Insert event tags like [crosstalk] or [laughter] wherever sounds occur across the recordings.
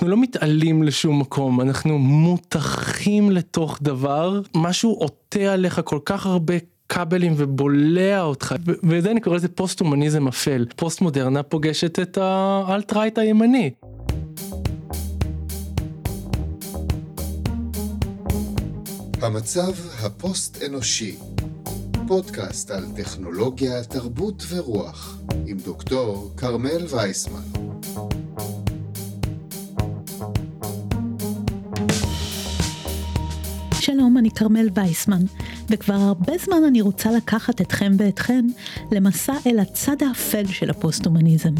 אנחנו לא מתעלים לשום מקום, אנחנו מותחים לתוך דבר, משהו עוטה עליך כל כך הרבה כבלים ובולע אותך, וזה אני קורא לזה פוסט הומניזם אפל. פוסט מודרנה פוגשת את ה alt-right הימני. המצב הפוסט-אנושי, פודקאסט על טכנולוגיה, תרבות ורוח, עם דוקטור כרמל וייסמן. não. שלום, אני כרמל וייסמן, וכבר הרבה זמן אני רוצה לקחת אתכם ואתכן למסע אל הצד האפל של הפוסט-הומניזם,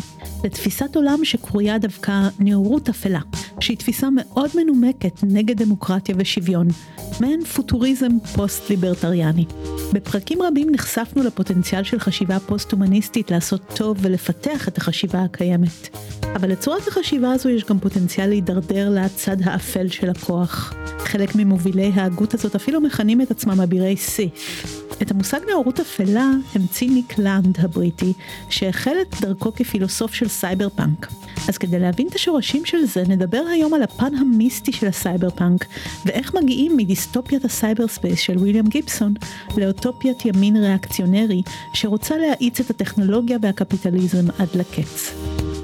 לתפיסת עולם שקרויה דווקא נאורות אפלה, שהיא תפיסה מאוד מנומקת נגד דמוקרטיה ושוויון, מעין פוטוריזם פוסט-ליברטריאני. בפרקים רבים נחשפנו לפוטנציאל של חשיבה פוסט-הומניסטית לעשות טוב ולפתח את החשיבה הקיימת. אבל לצורת החשיבה הזו יש גם פוטנציאל להידרדר לצד האפל של הכוח. חלק ממובילי ההגות הזאת אפילו מכנים את עצמם אבירי סית'. את המושג נאורות אפלה המציא ניק לנד הבריטי, שהחל את דרכו כפילוסוף של סייבר פאנק. אז כדי להבין את השורשים של זה, נדבר היום על הפן המיסטי של הסייבר פאנק, ואיך מגיעים מדיסטופיית ה cyberspace של ויליאם גיבסון, לאוטופיית ימין ריאקציונרי, שרוצה להאיץ את הטכנולוגיה והקפיטליזם עד לקץ.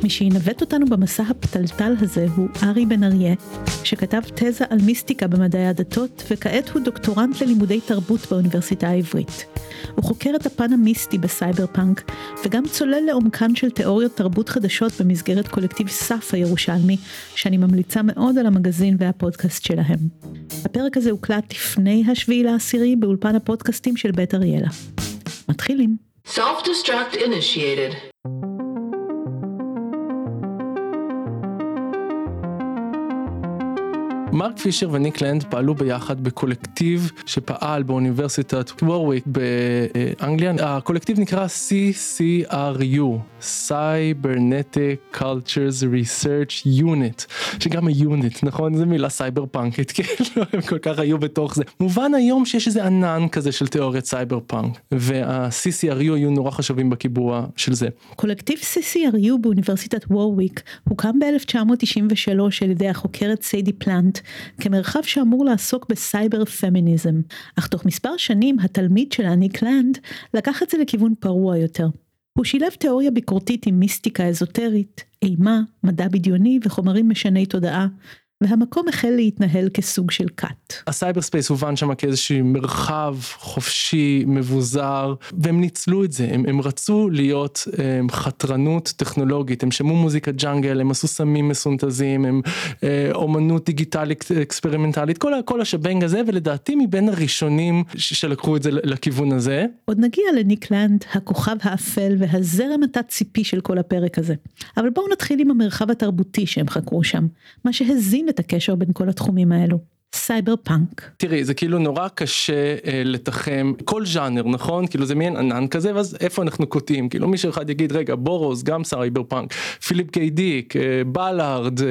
מי שינווט אותנו במסע הפתלתל הזה הוא ארי בן אריה, שכתב תזה על מיסטיקה במדעי הדתות, וכעת הוא דוקטורנט ללימודי תרבות באוניברסיטה העברית. הוא חוקר את הפן המיסטי בסייבר פאנק, וגם צולל לעומקן של תיאוריות תרבות חדשות במסגרת קולקטיב סף הירושלמי, שאני ממליצה מאוד על המגזין והפודקאסט שלהם. הפרק הזה הוקלט לפני השביעי לעשירי באולפן הפודקאסטים של בית אריאלה. מתחילים. Self-destruct initiated. מרק פישר וניק לנד פעלו ביחד בקולקטיב שפעל באוניברסיטת וורוויק באנגליה. הקולקטיב נקרא CCRU, Cybernetic Cultures Research Unit, שגם ה unit, נכון? זו מילה סייבר פאנקית, [laughs] כאילו הם כל כך היו בתוך זה. מובן היום שיש איזה ענן כזה של תיאוריית סייבר פאנק, וה-CCRU היו נורא חשובים בקיבוע של זה. קולקטיב CCRU באוניברסיטת וורוויק הוקם ב-1993 על ידי החוקרת סיידי פלנט כמרחב שאמור לעסוק בסייבר פמיניזם, אך תוך מספר שנים התלמיד שלה, ניק לנד, לקח את זה לכיוון פרוע יותר. הוא שילב תיאוריה ביקורתית עם מיסטיקה אזוטרית, אימה, מדע בדיוני וחומרים משני תודעה, והמקום החל להתנהל כסוג של כת. ה cyberspace הובן שם כאיזשהו מרחב חופשי, מבוזר, והם ניצלו את זה, הם, הם רצו להיות הם, חתרנות טכנולוגית, הם שמעו מוזיקה jungle, הם עשו סמים מסונטזים, הם אה, אומנות דיגיטלית אקספרימנטלית, כל, כל ה shebang הזה, ולדעתי מבין הראשונים שלקחו את זה לכיוון הזה. עוד נגיע לניק לנד, הכוכב האפל והזרם התת סיפי של כל הפרק הזה. אבל בואו נתחיל עם המרחב התרבותי שהם חקרו שם, מה שהזין את הקשר בין כל התחומים האלו. סייבר פאנק. תראי זה כאילו נורא קשה אה, לתחם כל ז'אנר נכון? כאילו זה מעין ענן כזה ואז איפה אנחנו קוטעים? כאילו מישהו אחד יגיד רגע בורוז גם סייבר פאנק פיליפ קיי דיק אה, בלארד אה,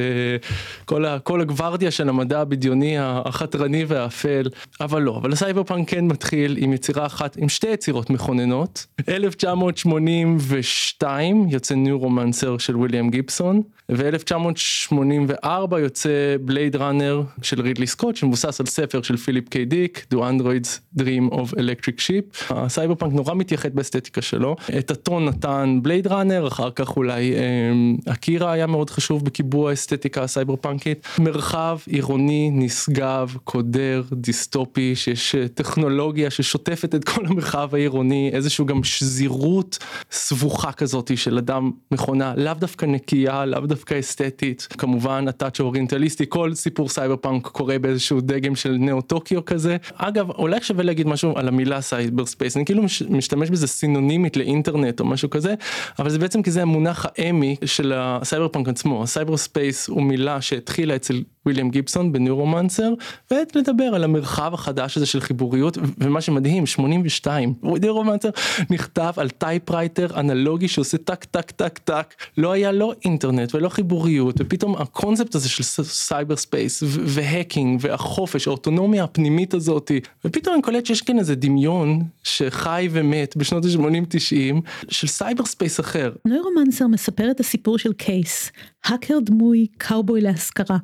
כל, ה, כל הגוורדיה של המדע הבדיוני החתרני והאפל. אבל לא אבל הסייבר פאנק כן מתחיל עם יצירה אחת עם שתי יצירות מכוננות. 1982 יוצא ניורומנסר של ויליאם גיבסון ו-1984 יוצא בלייד ראנר של רידלי סקוט שמבוסס על ספר של פיליפ קיי דיק, Do Androids Dream of Electric Sheep. הסייבר פאנק נורא מתייחד באסתטיקה שלו. את הטון נתן בלייד ראנר, אחר כך אולי אה, אקירה היה מאוד חשוב בקיבוע האסתטיקה הסייבר פאנקית. מרחב עירוני נשגב, קודר, דיסטופי, שיש אה, טכנולוגיה ששוטפת את כל המרחב העירוני, איזשהו גם שזירות סבוכה כזאת של אדם מכונה, לאו דווקא נקייה, לאו דווקא אסתטית. כמובן ה touch האוריינטליסטי, כל סיפור סייבר פאנק קורה באיזשהו דגם של נאו טוקיו כזה. אגב, אולי שווה להגיד משהו על המילה cyberspace, אני כאילו משתמש בזה סינונימית לאינטרנט או משהו כזה, אבל זה בעצם כי זה המונח האמי של הסייבר פאנק עצמו. ה cyberspace הוא מילה שהתחילה אצל ויליאם גיבסון בניורומנסר ולדבר על המרחב החדש הזה של חיבוריות ומה שמדהים 82 ניורומנסר נכתב על typewriter אנלוגי שעושה טק טק טק טק לא היה לא אינטרנט ולא חיבוריות ופתאום הקונספט הזה של cyberspace ו hacking והחופש האוטונומיה הפנימית הזאתי ופתאום אני קולט שיש כאן איזה דמיון שחי ומת בשנות ה-80-90 של cyberspace אחר. ניורומנסר מספר את הסיפור של קייס האקר דמוי קאובוי להשכרה,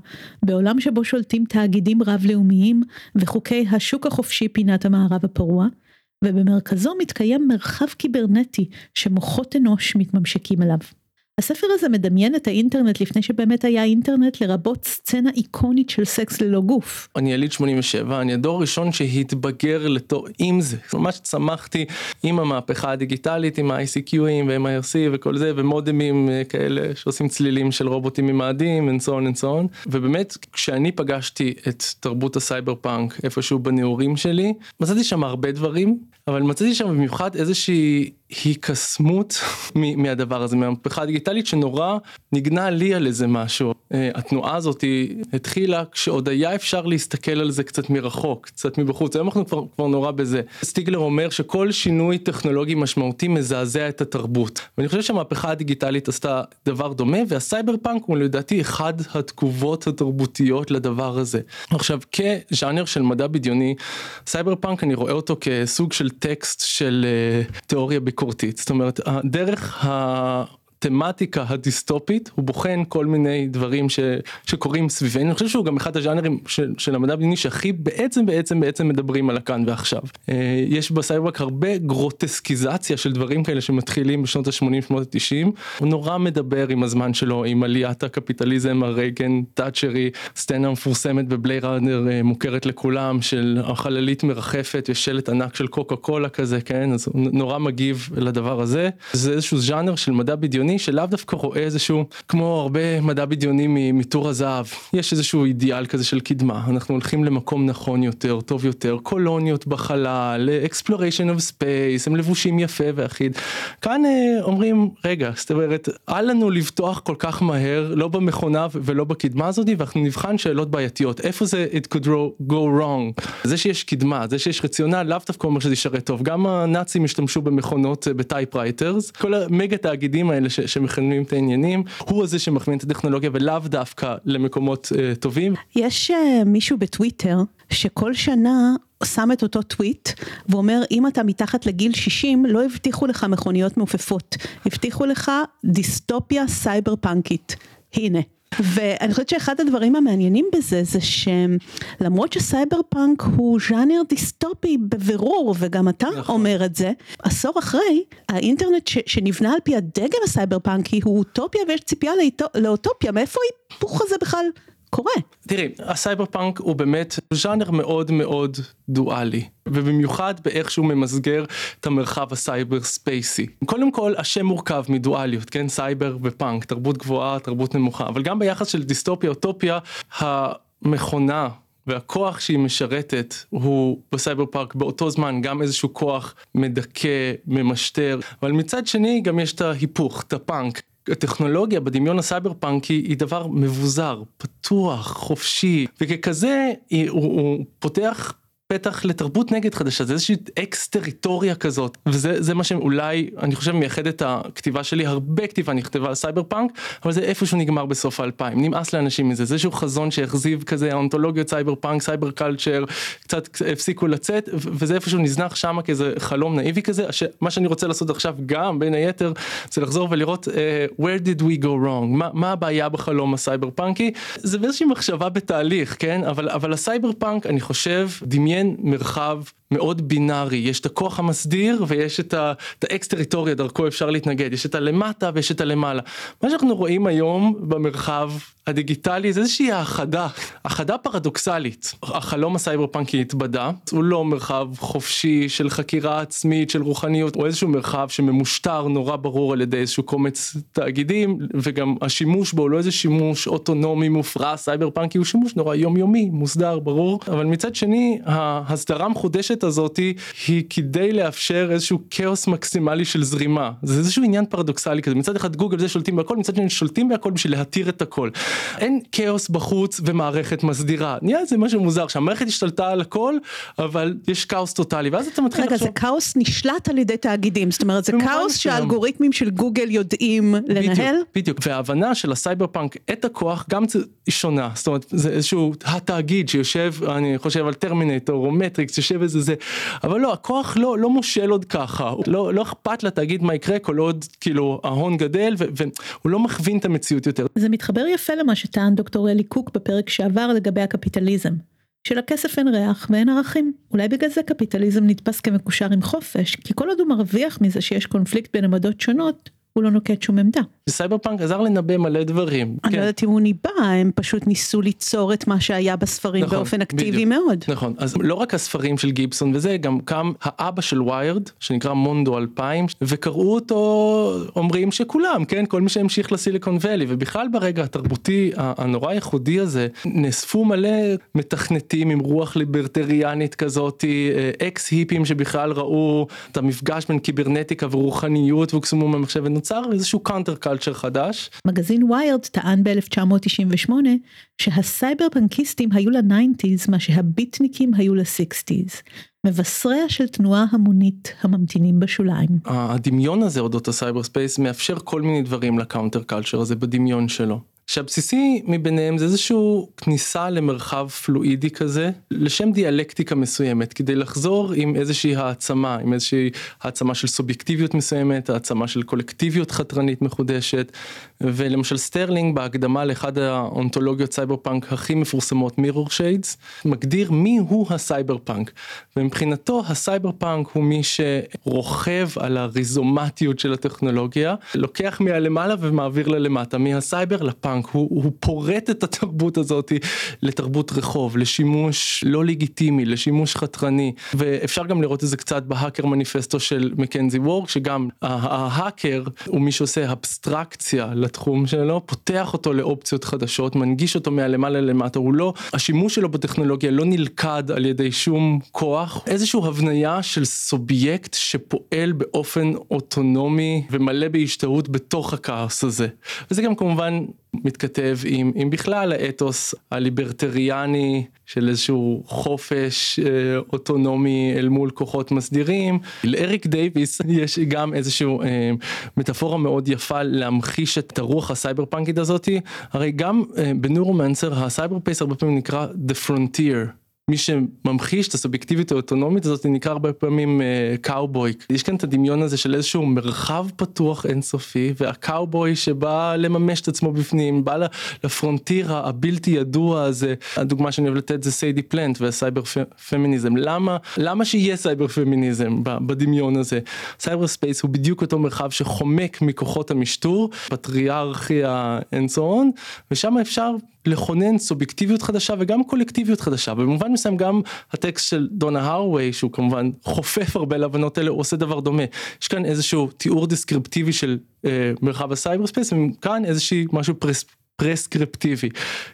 בעולם שבו שולטים תאגידים רב-לאומיים וחוקי השוק החופשי פינת המערב הפרוע, ובמרכזו מתקיים מרחב קיברנטי שמוחות אנוש מתממשקים אליו. הספר הזה מדמיין את האינטרנט לפני שבאמת היה אינטרנט לרבות סצנה איקונית של סקס ללא גוף. אני יליד 87, אני הדור הראשון שהתבגר לתו, עם זה, ממש צמחתי עם המהפכה הדיגיטלית, עם ה-ICQים ו-MIRC וכל זה, ומודמים אה, כאלה שעושים צלילים של רובוטים ממאדים, and so on and so on, ובאמת כשאני פגשתי את תרבות הסייבר פאנק איפשהו בנעורים שלי, מצאתי שם הרבה דברים, אבל מצאתי שם במיוחד איזושהי היקסמות [laughs] מהדבר הזה, מהמהפכה הדיגיטלית שנורא נגנה לי על איזה משהו. אה, התנועה הזאת התחילה כשעוד היה אפשר להסתכל על זה קצת מרחוק, קצת מבחוץ, היום אנחנו כבר, כבר נורא בזה. סטיגלר אומר שכל שינוי טכנולוגי משמעותי מזעזע את התרבות. ואני חושב שהמהפכה הדיגיטלית עשתה דבר דומה, והסייבר פאנק הוא לדעתי אחד התגובות התרבותיות לדבר הזה. עכשיו כז'אנר של מדע בדיוני, סייבר פאנק אני רואה אותו כסוג של טקסט של uh, תיאוריה ביקורתית, זאת אומרת הדרך ה... התמטיקה הדיסטופית הוא בוחן כל מיני דברים ש, שקורים סביבנו אני חושב שהוא גם אחד הז'אנרים של, של המדע הבדיוני שהכי בעצם בעצם בעצם מדברים על הכאן ועכשיו. אה, יש בסייברפאנק הרבה גרוטסקיזציה של דברים כאלה שמתחילים בשנות ה-80 שנות ה-90 הוא נורא מדבר עם הזמן שלו עם עליית הקפיטליזם הרייגן תאצ'רי סצנה מפורסמת בבליי ראנר אה, מוכרת לכולם של החללית מרחפת יש שלט ענק של קוקה קולה כזה כן אז נורא מגיב לדבר הזה זה איזשהו ז'אנר של מדע בדיוני. בדיוני שלאו דווקא רואה איזשהו כמו הרבה מדע בדיוני מטור הזהב יש איזשהו אידיאל כזה של קדמה. אנחנו הולכים למקום נכון יותר טוב יותר קולוניות בחלל exploration of space הם לבושים יפה ואחיד. כאן אה, אומרים רגע זאת אומרת אל לנו לבטוח כל כך מהר לא במכונה ולא בקדמה הזאת ואנחנו נבחן שאלות בעייתיות. איפה זה it could go wrong? זה שיש קדמה זה שיש רציונל לאו דווקא אומר שזה ישרת טוב. גם הנאצים השתמשו במכונות אה, ב typewriters כל המגה תאגידים האלה שמכוונים את העניינים, הוא הזה שמכווין את הטכנולוגיה ולאו דווקא למקומות uh, טובים. יש uh, מישהו בטוויטר שכל שנה שם את אותו טוויט ואומר אם אתה מתחת לגיל 60 לא הבטיחו לך מכוניות מעופפות, הבטיחו לך דיסטופיה סייבר פאנקית. הנה. ואני חושבת שאחד הדברים המעניינים בזה זה שלמרות שסייבר פאנק הוא ז'אנר דיסטופי בבירור וגם אתה נכון. אומר את זה, עשור אחרי האינטרנט ש, שנבנה על פי הדגל הסייבר פאנקי הוא אוטופיה ויש ציפייה לאוטופיה, מאיפה ההיפוך הזה בכלל קורה. תראי, הסייבר פאנק הוא באמת ז'אנר מאוד מאוד דואלי, ובמיוחד באיך שהוא ממסגר את המרחב הסייבר ספייסי. קודם כל, השם מורכב מדואליות, כן? סייבר ופאנק, תרבות גבוהה, תרבות נמוכה, אבל גם ביחס של דיסטופיה, אוטופיה, המכונה והכוח שהיא משרתת הוא בסייבר פאנק באותו זמן גם איזשהו כוח מדכא, ממשטר, אבל מצד שני גם יש את ההיפוך, את הפאנק. הטכנולוגיה בדמיון הסייבר פאנקי היא דבר מבוזר, פתוח, חופשי, וככזה הוא, הוא פותח פתח לתרבות נגד חדשה זה איזושהי אקס-טריטוריה כזאת וזה מה שאולי אני חושב מייחד את הכתיבה שלי. הרבה כתיבה נכתבה על סייבר פאנק אבל זה איפשהו נגמר בסוף האלפיים. נמאס לאנשים מזה. זה איזשהו חזון שהחזיב כזה האנתולוגיות סייבר פאנק cyber culture קצת הפסיקו לצאת וזה איפשהו נזנח שם כאיזה חלום נאיבי כזה. מה שאני רוצה לעשות עכשיו גם בין היתר זה לחזור ולראות uh, where did we go wrong? מה, מה הבעיה בחלום הסייבר פאנקי זה באיזושהי מחשבה בתהליך כן? אבל אבל הסייבר פאנק אני חושב דמיין מעין מרחב מאוד בינארי, יש את הכוח המסדיר ויש את האקס-טריטוריה דרכו אפשר להתנגד, יש את הלמטה ויש את הלמעלה. מה שאנחנו רואים היום במרחב הדיגיטלי זה איזושהי האחדה, האחדה פרדוקסלית. החלום הסייבר פאנקי התבדה, הוא לא מרחב חופשי של חקירה עצמית, של רוחניות, הוא איזשהו מרחב שממושטר נורא ברור על ידי איזשהו קומץ תאגידים, וגם השימוש בו הוא לא איזה שימוש אוטונומי מופרע, סייבר פאנקי הוא שימוש נורא יומיומי, מוסדר, ברור, אבל מצד שני ההסדרה המחודשת הזאתי היא כדי לאפשר איזשהו כאוס מקסימלי של זרימה, זה איזשהו עניין פרדוקסלי כזה, מצד אחד גוגל זה שולטים בהכל, מצד שני שולטים בהכל בשביל להתיר את הכל. אין כאוס בחוץ ומערכת מסדירה, נהיה זה משהו מוזר שהמערכת השתלטה על הכל אבל יש כאוס טוטאלי ואז אתה מתחיל רגע, לחשוב... רגע זה כאוס נשלט על ידי תאגידים, זאת אומרת זה כאוס שהאלגוריתמים של גוגל יודעים לנהל? בדיוק, בדיוק, וההבנה של הסייבר פאנק את הכוח גם היא שונה, זאת אומרת זה איזשהו התאגיד שיושב, אני חושב על טרמינטור או מטריקס, יושב איזה וזה, אבל לא, הכוח לא, לא מושל עוד ככה, לא, לא אכפת לתאגיד מה יקרה כל עוד כאילו ההון גדל והוא לא מכווין את המציאות יותר. זה מתחבר יפה למה שטען דוקטור אלי קוק בפרק שעבר לגבי הקפיטליזם. שלכסף אין ריח ואין ערכים. אולי בגלל זה קפיטליזם נתפס כמקושר עם חופש, כי כל עוד הוא מרוויח מזה שיש קונפליקט בין עמדות שונות, הוא לא נוקט שום עמדה. סייבר פאנק עזר לנבא מלא דברים. אני כן. לא יודעת אם הוא ניבא, הם פשוט ניסו ליצור את מה שהיה בספרים נכון, באופן אקטיבי בדיוק. מאוד. נכון, אז לא רק הספרים של גיבסון וזה, גם קם האבא של Wired, שנקרא מונדו 2000, וקראו אותו, אומרים שכולם, כן, כל מי שהמשיך לסיליקון ואלי, ובכלל ברגע התרבותי הנורא ייחודי הזה, נאספו מלא מתכנתים עם רוח ליברטריאנית כזאתי, אה, אקס היפים שבכלל ראו את המפגש בין קיברנטיקה ורוחניות והוקסמו מהמחשב, ונוצר איזשהו counterculture חדש. מגזין ויירד טען ב-1998 שהסייבר פנקיסטים היו ל-90's מה שהביטניקים היו ל-60's. מבשריה של תנועה המונית הממתינים בשוליים. הדמיון הזה אודות הסייבר ספייס מאפשר כל מיני דברים ל counterculture הזה בדמיון שלו. שהבסיסי מביניהם זה איזשהו כניסה למרחב פלואידי כזה לשם דיאלקטיקה מסוימת כדי לחזור עם איזושהי העצמה עם איזושהי העצמה של סובייקטיביות מסוימת העצמה של קולקטיביות חתרנית מחודשת ולמשל סטרלינג בהקדמה לאחד האנתולוגיות סייבר פאנק הכי מפורסמות Mirrorshades מגדיר מי הוא הסייבר פאנק ומבחינתו הסייבר פאנק הוא מי שרוכב על הריזומטיות של הטכנולוגיה לוקח מהלמעלה ומעביר ללמטה מהסייבר לפאנק הוא, הוא פורט את התרבות הזאת לתרבות רחוב לשימוש לא לגיטימי לשימוש חתרני ואפשר גם לראות את זה קצת ב Hacker Manifesto של מקנזי וורק שגם ההאקר הוא מי שעושה אבסטרקציה לתחום שלו פותח אותו לאופציות חדשות מנגיש אותו מהלמעלה למטה הוא לא השימוש שלו בטכנולוגיה לא נלכד על ידי שום כוח. איזושהי הבניה של סובייקט שפועל באופן אוטונומי ומלא בהשתהות בתוך הכעס הזה. וזה גם כמובן מתכתב עם, עם בכלל האתוס הליברטריאני של איזשהו חופש אה, אוטונומי אל מול כוחות מסדירים. לאריק דייוויס יש גם איזשהו אה, מטאפורה מאוד יפה להמחיש את הרוח הסייבר פאנקית הזאתי. הרי גם אה, בנוירומנסר הסייבר ספייס הרבה פעמים נקרא The Frontier. מי שממחיש את הסובייקטיביות האוטונומית הזאת נקרא הרבה פעמים קאובוי. אה, יש כאן את הדמיון הזה של איזשהו מרחב פתוח אינסופי והקאובוי שבא לממש את עצמו בפנים בא ל frontier הבלתי ידוע הזה. הדוגמה שאני אוהב לתת זה סיידי פלנט והסייבר פמיניזם. למה למה שיהיה סייבר פמיניזם בדמיון הזה? סייבר ספייס הוא בדיוק אותו מרחב שחומק מכוחות המשטור פטריארכיה on ושם אפשר לכונן סובייקטיביות חדשה וגם קולקטיביות חדשה. במובן מסוים גם הטקסט של דונה הראווי שהוא כמובן חופף הרבה להבנות האלה הוא עושה דבר דומה. יש כאן איזשהו תיאור דיסקריפטיבי של אה, מרחב הסייבר ספייס וכאן איזושהי משהו פרס, פרסקריפטיבי.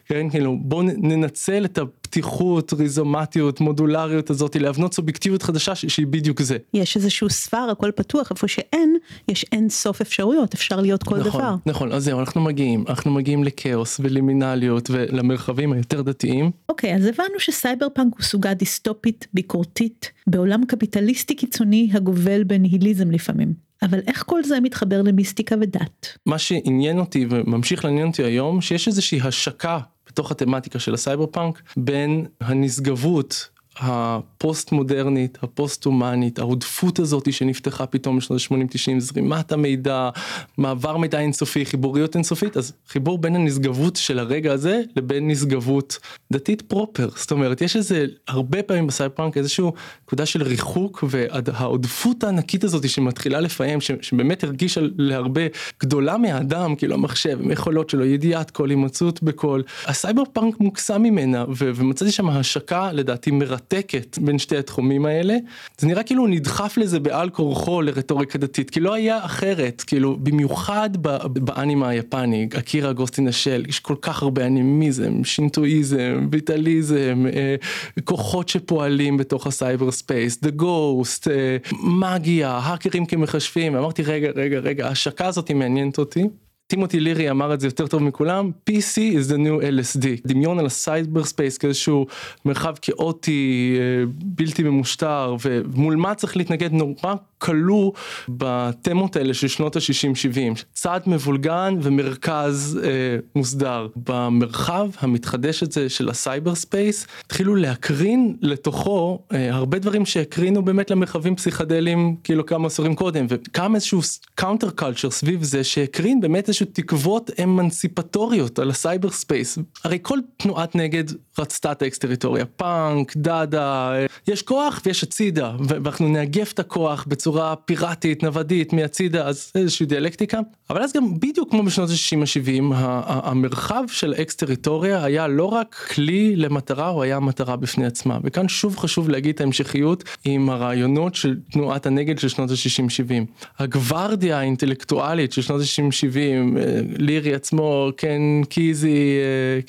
כן כאילו בוא ננצל את הפתיחות ריזומטיות מודולריות הזאת להבנות סובייקטיביות חדשה שהיא בדיוק זה. יש איזשהו ספר הכל פתוח איפה שאין יש אין סוף אפשרויות אפשר להיות כל נכון, דבר. נכון אז זהו אנחנו מגיעים אנחנו מגיעים לכאוס ולימינליות ולמרחבים היותר דתיים. אוקיי אז הבנו שסייבר פאנק הוא סוגה דיסטופית ביקורתית בעולם קפיטליסטי קיצוני הגובל בניהיליזם לפעמים. אבל איך כל זה מתחבר למיסטיקה ודת? מה שעניין אותי וממשיך לעניין אותי היום שיש איזושהי השקה בתוך התמטיקה של הסייבר פאנק בין הנשגבות הפוסט מודרנית הפוסט הומנית העודפות הזאת שנפתחה פתאום בשנות ה-80-90 זרימת המידע מעבר מידע אינסופי חיבוריות אינסופית אז חיבור בין הנשגבות של הרגע הזה לבין נשגבות דתית פרופר זאת אומרת יש איזה הרבה פעמים בסייבר פאנק איזשהו נקודה של ריחוק והעודפות הענקית הזאת שמתחילה לפעם שבאמת הרגישה להרבה גדולה מהאדם כאילו המחשב עם יכולות שלו ידיעת כל הימצאות בכל הסייבר פאנק מוקסם ממנה ומצאתי שם השקה לדעתי מרתקת. מרתקת בין שתי התחומים האלה זה נראה כאילו הוא נדחף לזה בעל כורחו לרטוריקה דתית כי לא היה אחרת כאילו במיוחד באנימה היפני אקירה Ghost in the Shell יש כל כך הרבה אנימיזם שינטואיזם ויטליזם אה, כוחות שפועלים בתוך הסייבר ספייס the ghost אה, מגיה האקרים כמכשפים אמרתי רגע רגע רגע ההשקה הזאת מעניינת אותי. טימותי לירי אמר את זה יותר טוב מכולם PC is the new LSD דמיון על הסייבר ספייס כאיזשהו מרחב כאוטי בלתי ממושטר ומול מה צריך להתנגד? נורא כלוא בתמות האלה של שנות ה-60-70, צד מבולגן ומרכז אה, מוסדר. במרחב המתחדש הזה של הסייבר ספייס, התחילו להקרין לתוכו אה, הרבה דברים שהקרינו באמת למרחבים פסיכדליים כאילו כמה עשורים קודם, וקם איזשהו counter culture סביב זה שהקרין באמת איזשהו תקוות אמנסיפטוריות על הסייבר ספייס. הרי כל תנועת נגד רצתה את האקס טריטוריה, פאנק, דאדה, אה, יש כוח ויש הצידה, ואנחנו נאגף את הכוח בצורה פיראטית, נוודית, מהצידה, אז איזושהי דיאלקטיקה. אבל אז גם בדיוק כמו בשנות ה-60-70, המרחב של אקס טריטוריה היה לא רק כלי למטרה, הוא היה מטרה בפני עצמה. וכאן שוב חשוב להגיד את ההמשכיות עם הרעיונות של תנועת הנגד של שנות ה-60-70. הגווארדיה האינטלקטואלית של שנות ה-60-70, אה, לירי עצמו, קן קיזי,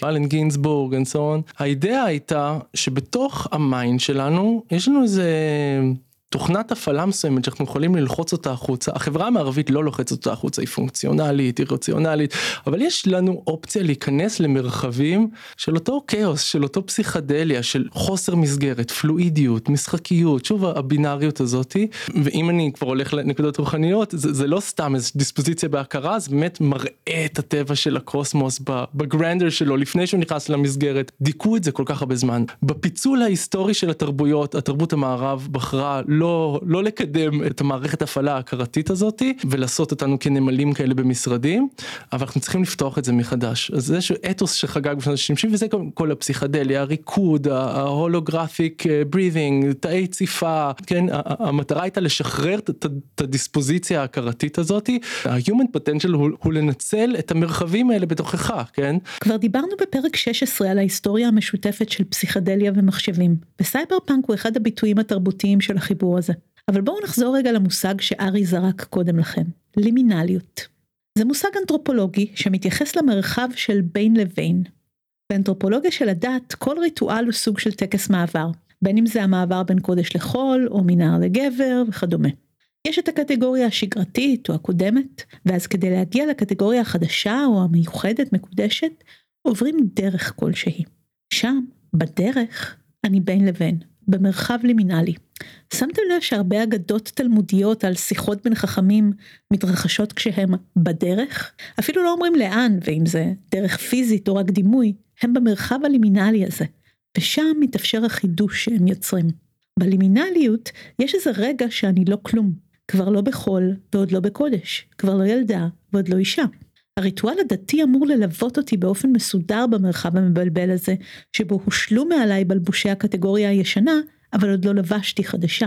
אה, אלן גינסבורג, and so האידאה הייתה שבתוך ה mind שלנו יש לנו איזה תוכנת הפעלה מסוימת שאנחנו יכולים ללחוץ אותה החוצה, החברה המערבית לא לוחצת אותה החוצה, היא פונקציונלית, היא רציונלית, אבל יש לנו אופציה להיכנס למרחבים של אותו כאוס, של אותו פסיכדליה, של חוסר מסגרת, פלואידיות, משחקיות, שוב הבינאריות הזאתי, ואם אני כבר הולך לנקודות רוחניות, זה, זה לא סתם איזו דיספוזיציה בהכרה, זה באמת מראה את הטבע של הקוסמוס בגרנדר שלו, לפני שהוא נכנס למסגרת, דיכאו את זה כל כך הרבה זמן. בפיצול ההיסטורי של התרבויות, התרבות המערב בחרה לא, לא לקדם את המערכת הפעלה ההכרתית הזאתי ולעשות אותנו כנמלים כאלה במשרדים, אבל אנחנו צריכים לפתוח את זה מחדש. אז זה איזשהו אתוס שחגג בשנות ה-60 וזה כל, כל הפסיכדליה, הריקוד, ההולוגרפיק breathing, אה, תאי ציפה, כן, המטרה הייתה לשחרר את הדיספוזיציה ההכרתית הזאתי. ה-human potential הוא, הוא לנצל את המרחבים האלה בתוכך, כן? כבר דיברנו בפרק 16 על ההיסטוריה המשותפת של פסיכדליה ומחשבים, וסייבר פאנק הוא אחד הביטויים התרבותיים של החיבור הסיפור הזה. אבל בואו נחזור רגע למושג שארי זרק קודם לכן, לימינליות. זה מושג אנתרופולוגי שמתייחס למרחב של בין לבין. באנתרופולוגיה של הדת כל ריטואל הוא סוג של טקס מעבר, בין אם זה המעבר בין קודש לחול או מנהר לגבר וכדומה. יש את הקטגוריה השגרתית או הקודמת, ואז כדי להגיע לקטגוריה החדשה או המיוחדת מקודשת, עוברים דרך כלשהי. שם, בדרך, אני בין לבין. במרחב לימינלי. שמתם לב שהרבה אגדות תלמודיות על שיחות בין חכמים מתרחשות כשהם בדרך? אפילו לא אומרים לאן, ואם זה דרך פיזית או רק דימוי, הם במרחב הלימינלי הזה, ושם מתאפשר החידוש שהם יוצרים. בלימינליות יש איזה רגע שאני לא כלום, כבר לא בחול ועוד לא בקודש, כבר לא ילדה ועוד לא אישה. הריטואל הדתי אמור ללוות אותי באופן מסודר במרחב המבלבל הזה, שבו הושלו מעליי בלבושי הקטגוריה הישנה, אבל עוד לא לבשתי חדשה.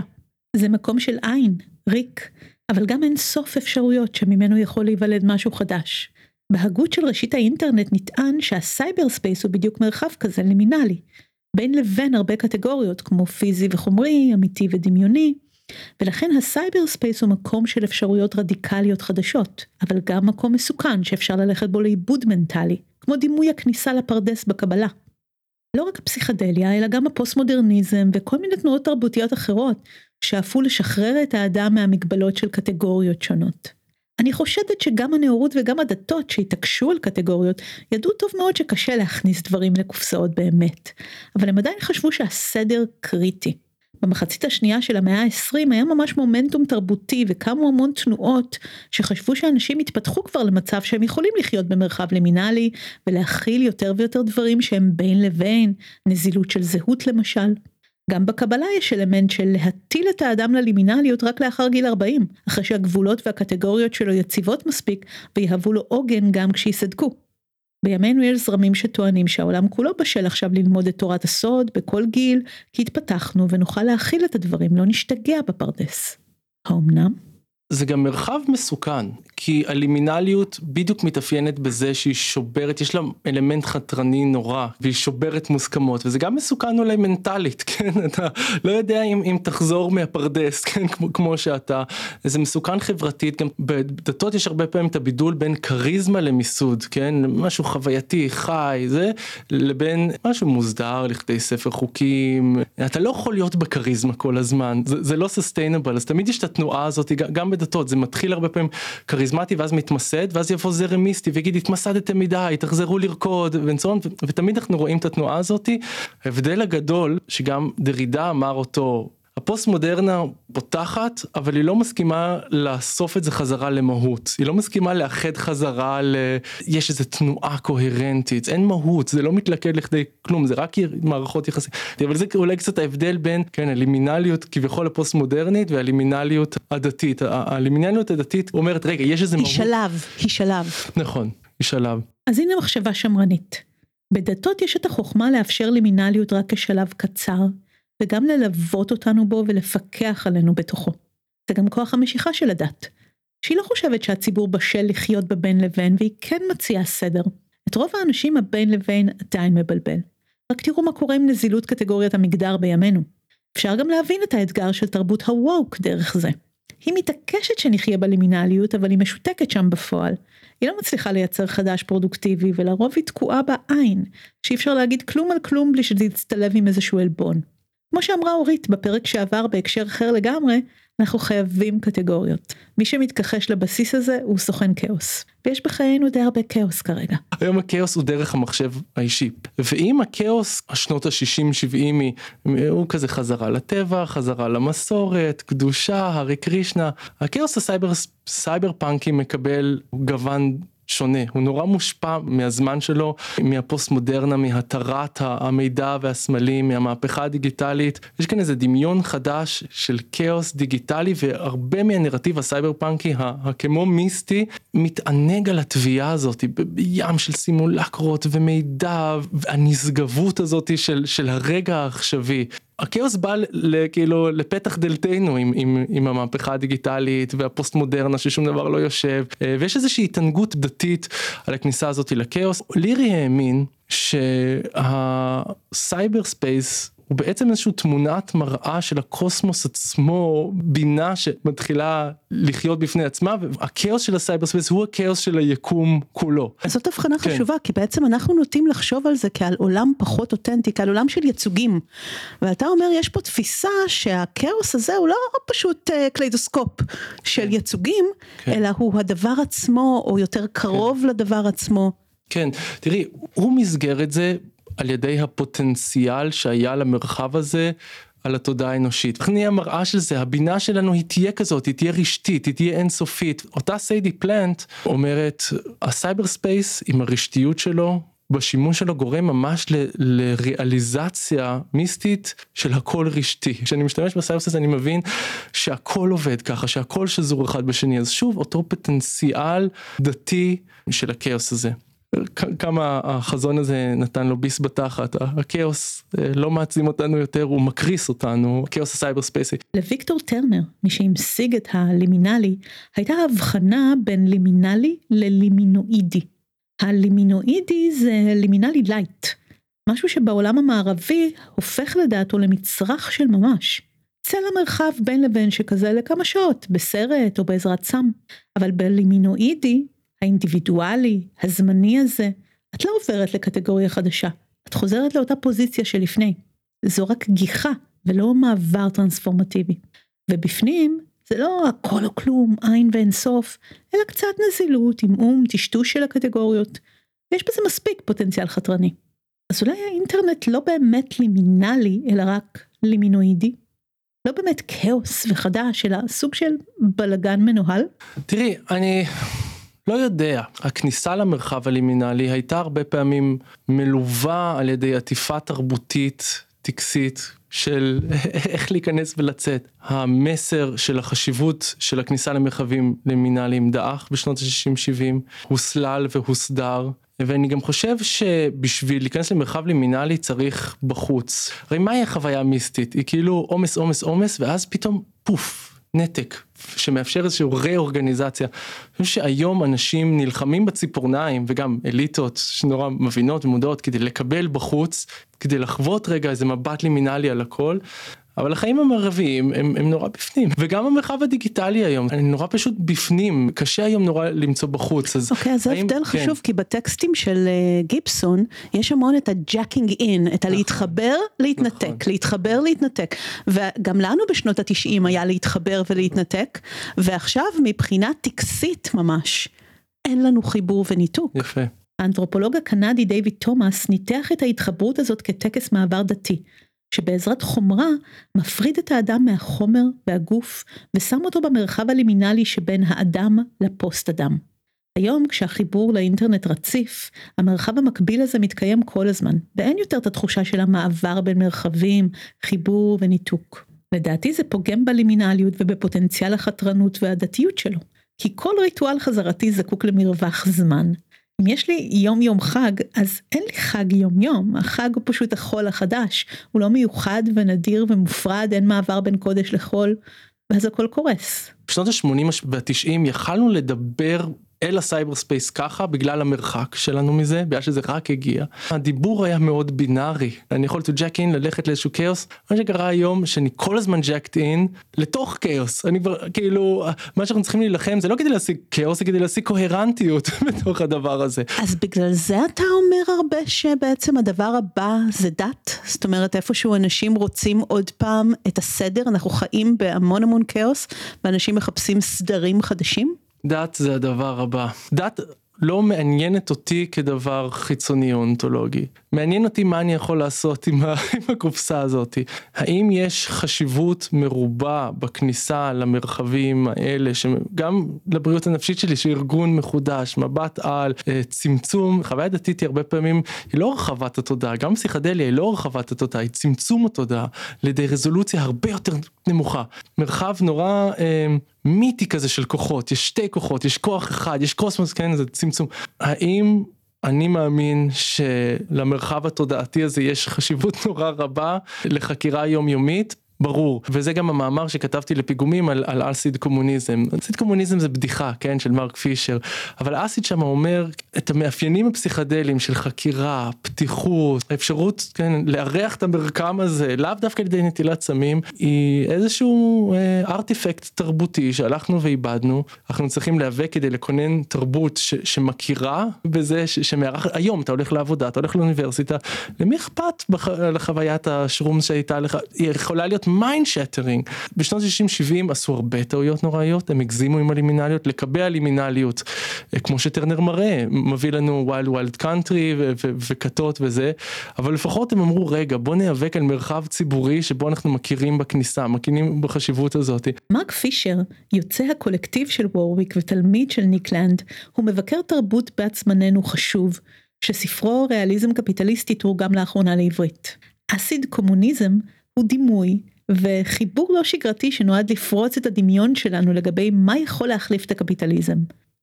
זה מקום של עין, ריק, אבל גם אין סוף אפשרויות שממנו יכול להיוולד משהו חדש. בהגות של ראשית האינטרנט נטען שהסייבר ספייס הוא בדיוק מרחב כזה לימינלי, בין לבין הרבה קטגוריות כמו פיזי וחומרי, אמיתי ודמיוני, ולכן הסייבר ספייס הוא מקום של אפשרויות רדיקליות חדשות, אבל גם מקום מסוכן שאפשר ללכת בו לאיבוד מנטלי, כמו דימוי הכניסה לפרדס בקבלה. לא רק הפסיכדליה, אלא גם הפוסט מודרניזם וכל מיני תנועות תרבותיות אחרות, שאפו לשחרר את האדם מהמגבלות של קטגוריות שונות. אני חושדת שגם הנאורות וגם הדתות שהתעקשו על קטגוריות, ידעו טוב מאוד שקשה להכניס דברים לקופסאות באמת, אבל הם עדיין חשבו שהסדר קריטי. במחצית השנייה של המאה ה-20 היה ממש מומנטום תרבותי וקמו המון תנועות שחשבו שאנשים התפתחו כבר למצב שהם יכולים לחיות במרחב לימינלי ולהכיל יותר ויותר דברים שהם בין לבין, נזילות של זהות למשל. גם בקבלה יש אלמנט של להטיל את האדם ללימינליות רק לאחר גיל 40, אחרי שהגבולות והקטגוריות שלו יציבות מספיק ויהוו לו עוגן גם כשיסדקו. בימינו יש זרמים שטוענים שהעולם כולו בשל עכשיו ללמוד את תורת הסוד בכל גיל, כי התפתחנו ונוכל להכיל את הדברים, לא נשתגע בפרדס. האמנם? זה גם מרחב מסוכן, כי הלימינליות בדיוק מתאפיינת בזה שהיא שוברת, יש לה אלמנט חתרני נורא, והיא שוברת מוסכמות, וזה גם מסוכן אולי מנטלית, [laughs] כן? אתה לא יודע אם, אם תחזור מהפרדס, [laughs] כן? כמו, כמו שאתה, זה מסוכן חברתית, גם בדתות יש הרבה פעמים את הבידול בין כריזמה למיסוד, כן? משהו חווייתי, חי, זה, לבין משהו מוסדר לכדי ספר חוקים, אתה לא יכול להיות בכריזמה כל הזמן, זה, זה לא סוסטיינבל, אז תמיד יש את התנועה הזאת, גם בדתות, זה מתחיל הרבה פעמים. כריזמטי ואז מתמסד ואז יבוא זרם מיסטי ויגיד התמסדתם מדי תחזרו לרקוד וצאן ותמיד אנחנו רואים את התנועה הזאתי. ההבדל הגדול שגם דרידה אמר אותו הפוסט מודרנה פותחת אבל היא לא מסכימה לאסוף את זה חזרה למהות היא לא מסכימה לאחד חזרה ל... יש איזה תנועה קוהרנטית אין מהות זה לא מתלכד לכדי כלום זה רק מערכות יחסים אבל זה אולי קצת ההבדל בין כן הלימינליות כביכול הפוסט מודרנית והלימינליות הדתית הלימינליות הדתית אומרת רגע יש איזה היא מהות. שלב היא שלב נכון היא שלב. אז הנה מחשבה שמרנית. בדתות יש את החוכמה לאפשר לימינליות רק כשלב קצר, וגם ללוות אותנו בו ולפקח עלינו בתוכו. זה גם כוח המשיכה של הדת, שהיא לא חושבת שהציבור בשל לחיות בבין לבין, והיא כן מציעה סדר. את רוב האנשים הבין לבין עדיין מבלבל. רק תראו מה קורה עם נזילות קטגוריית המגדר בימינו. אפשר גם להבין את האתגר של תרבות הוואוק דרך זה. היא מתעקשת שנחיה בלימינליות, אבל היא משותקת שם בפועל. היא לא מצליחה לייצר חדש פרודוקטיבי, ולרוב היא תקועה בעין, שאי אפשר להגיד כלום על כלום בלי שזה יצטלב עם איזשהו עלבון. כמו שאמרה אורית בפרק שעבר בהקשר אחר לגמרי, אנחנו חייבים קטגוריות. מי שמתכחש לבסיס הזה הוא סוכן כאוס. ויש בחיינו די הרבה כאוס כרגע. היום הכאוס הוא דרך המחשב האישי. ואם הכאוס, השנות ה-60-70 הוא כזה חזרה לטבע, חזרה למסורת, קדושה, הארי קרישנה, הכאוס הסייבר סייבר פאנקי מקבל גוון שונה, הוא נורא מושפע מהזמן שלו, מהפוסט מודרנה, מהתרת המידע והסמלים, מהמהפכה הדיגיטלית. יש כאן איזה דמיון חדש של כאוס דיגיטלי והרבה מהנרטיב הסייבר פאנקי הכמו מיסטי מתענג על הטביעה הזאת בים של סימולקרות ומידע והנשגבות הזאת של, של הרגע העכשווי. הכאוס בא כאילו לפתח דלתנו עם, עם, עם המהפכה הדיגיטלית והפוסט מודרנה ששום דבר לא יושב אה, ויש איזושהי התענגות דתית על הכניסה הזאת לכאוס. לירי האמין שה cyberspace הוא בעצם איזושהי תמונת מראה של הקוסמוס עצמו, בינה שמתחילה לחיות בפני עצמה, והכאוס של ה cyberspace הוא הכאוס של היקום כולו. אז זאת הבחנה כן. חשובה, כי בעצם אנחנו נוטים לחשוב על זה כעל עולם פחות אותנטי, כעל עולם של ייצוגים. ואתה אומר, יש פה תפיסה שהכאוס הזה הוא לא פשוט uh, קליידוסקופ של כן. ייצוגים, כן. אלא הוא הדבר עצמו, או יותר קרוב כן. לדבר עצמו. כן, תראי, הוא מסגר את זה על ידי הפוטנציאל שהיה למרחב הזה על התודעה האנושית. איך נהיה המראה של זה? הבינה שלנו היא תהיה כזאת, היא תהיה רשתית, היא תהיה אינסופית. אותה סיידי פלנט אומרת, ה cyberspace עם הרשתיות שלו, בשימוש שלו גורם ממש ל- לריאליזציה מיסטית של הכל רשתי. כשאני משתמש ב cyberspace אני מבין שהכל עובד ככה, שהכל שזור אחד בשני. אז שוב, אותו פוטנציאל דתי של הכאוס הזה. כמה החזון הזה נתן לנו ביס בתחת, הכאוס אה, לא מעצים אותנו יותר, הוא מקריס אותנו, הכאוס הסייבר ספייסי. לוויקטור טרנר, מי שהמשיג את הלימינלי, הייתה הבחנה בין לימינלי ללימינואידי. הלימינואידי זה לימינלי lite, משהו שבעולם המערבי הופך לדעתו למצרך של ממש. צא למרחב בין לבין שכזה לכמה שעות, בסרט או בעזרת סם. אבל בלימינואידי האינדיבידואלי, הזמני הזה, את לא עוברת לקטגוריה חדשה, את חוזרת לאותה פוזיציה שלפני. זו רק גיחה ולא מעבר טרנספורמטיבי. ובפנים זה לא הכל או כלום, אין ואין סוף, אלא קצת נזילות, עמעום, טשטוש של הקטגוריות. ויש בזה מספיק פוטנציאל חתרני. אז אולי האינטרנט לא באמת לימינלי, אלא רק לימינואידי? לא באמת כאוס וחדש, אלא סוג של בלגן מנוהל? תראי, אני לא יודע, הכניסה למרחב הלימינלי הייתה הרבה פעמים מלווה על ידי עטיפה תרבותית טקסית של [laughs] איך להיכנס ולצאת. המסר של החשיבות של הכניסה למרחבים לימינליים דעך בשנות ה-60-70, הוסלל והוסדר. ואני גם חושב שבשביל להיכנס למרחב לימינלי צריך בחוץ. הרי מהי החוויה המיסטית? היא כאילו עומס עומס עומס ואז פתאום פוף נתק שמאפשר איזושהי רה-אורגניזציה. אני חושב שהיום אנשים נלחמים בציפורניים וגם אליטות שנורא מבינות ומודעות כדי לקבל בחוץ, כדי לחוות רגע איזה מבט לימינלי על הכל. אבל החיים המערביים הם, הם נורא בפנים וגם המרחב הדיגיטלי היום אני נורא פשוט בפנים קשה היום נורא למצוא בחוץ אז אוקיי אז זה הבדל כן. חשוב כי בטקסטים של uh, גיבסון יש המון את ה jacking in את הלהתחבר נכון. להתנתק נכון. להתחבר להתנתק וגם לנו בשנות התשעים היה להתחבר ולהתנתק ועכשיו מבחינה טקסית ממש אין לנו חיבור וניתוק. יפה. האנתרופולוג הקנדי דיוויד תומאס ניתח את ההתחברות הזאת כטקס מעבר דתי. שבעזרת חומרה מפריד את האדם מהחומר והגוף ושם אותו במרחב הלימינלי שבין האדם לפוסט אדם. היום כשהחיבור לאינטרנט רציף, המרחב המקביל הזה מתקיים כל הזמן, ואין יותר את התחושה של המעבר בין מרחבים, חיבור וניתוק. לדעתי זה פוגם בלימינליות ובפוטנציאל החתרנות והדתיות שלו. כי כל ריטואל חזרתי זקוק למרווח זמן. אם יש לי יום יום חג, אז אין לי חג יום יום, החג הוא פשוט החול החדש, הוא לא מיוחד ונדיר ומופרד, אין מעבר בין קודש לחול, ואז הכל קורס. בשנות ה-80 וה-90 יכלנו לדבר אל ה cyberspace ככה בגלל המרחק שלנו מזה בגלל שזה רק הגיע. הדיבור היה מאוד בינארי. אני יכול to jack in ללכת לאיזשהו כאוס מה שקרה היום שאני כל הזמן jacked in לתוך כאוס אני כבר כאילו מה שאנחנו צריכים להילחם זה לא כדי להשיג כאוס זה כדי להשיג קוהרנטיות [laughs] בתוך הדבר הזה. אז בגלל זה אתה אומר הרבה שבעצם הדבר הבא זה דת? זאת אומרת איפשהו אנשים רוצים עוד פעם את הסדר אנחנו חיים בהמון המון כאוס ואנשים מחפשים סדרים חדשים. דת זה הדבר הבא. דת לא מעניינת אותי כדבר חיצוני או אונתולוגי. מעניין אותי מה אני יכול לעשות עם, ה, [laughs] עם הקופסה הזאת. האם יש חשיבות מרובה בכניסה למרחבים האלה, שגם לבריאות הנפשית שלי, שארגון מחודש, מבט על, אה, צמצום, חוויה דתית היא הרבה פעמים, היא לא הרחבת התודעה, גם פסיכדליה היא לא הרחבת התודעה, היא צמצום התודעה לידי רזולוציה הרבה יותר נמוכה. מרחב נורא אה, מיתי כזה של כוחות, יש שתי כוחות, יש כוח אחד, יש קוסמוס, כן, זה צמצום. האם אני מאמין שלמרחב התודעתי הזה יש חשיבות נורא רבה לחקירה יומיומית ברור. וזה גם המאמר שכתבתי לפיגומים על, על אסיד קומוניזם. אסיד קומוניזם זה בדיחה כן של מרק פישר. אבל אסיד שם אומר את המאפיינים הפסיכדליים של חקירה פתיחות האפשרות כן לארח את המרקם הזה לאו דווקא על ידי נטילת סמים היא איזשהו אה, ארטיפקט תרבותי שהלכנו ואיבדנו. אנחנו צריכים להיאבק כדי לכונן תרבות ש, שמכירה בזה ש, שמארח היום אתה הולך לעבודה אתה הולך לאוניברסיטה למי אכפת בח, לחוויית ה shroom שהייתה לך? היא יכולה להיות mind shattering. בשנות 60-70 עשו הרבה טעויות נוראיות, הם הגזימו עם הלימינליות, לקבע לימינליות, אה, כמו שטרנר מראה, מביא לנו Wild Wild Country וכתות וזה, אבל לפחות הם אמרו רגע בוא ניאבק על מרחב ציבורי שבו אנחנו מכירים בכניסה, מכירים בחשיבות הזאת. מרק פישר, יוצא הקולקטיב של וורוויק ותלמיד של ניק לנד, הוא מבקר תרבות בת זמננו חשוב, שספרו ריאליזם קפיטליסטי תורגם לאחרונה לעברית. אסיד קומוניזם הוא דימוי וחיבור לא שגרתי שנועד לפרוץ את הדמיון שלנו לגבי מה יכול להחליף את הקפיטליזם.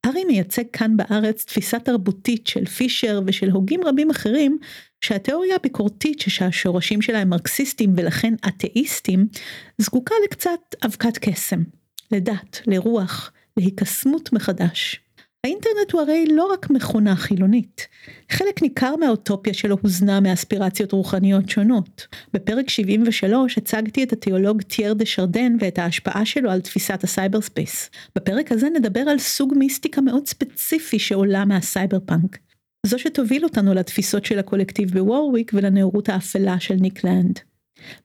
ארי מייצג כאן בארץ תפיסה תרבותית של פישר ושל הוגים רבים אחרים, שהתיאוריה הביקורתית שהשורשים שלה הם מרקסיסטים ולכן אתאיסטים, זקוקה לקצת אבקת קסם, לדת, לרוח, להיקסמות מחדש. האינטרנט הוא הרי לא רק מכונה חילונית, חלק ניכר מהאוטופיה שלו הוזנה מאספירציות רוחניות שונות. בפרק 73 הצגתי את התיאולוג טייר דה שרדן ואת ההשפעה שלו על תפיסת ה cyberspace. בפרק הזה נדבר על סוג מיסטיקה מאוד ספציפי שעולה מהסייבר פאנק. זו שתוביל אותנו לתפיסות של הקולקטיב בוורוויק ולנאורות האפלה של ניק לנד.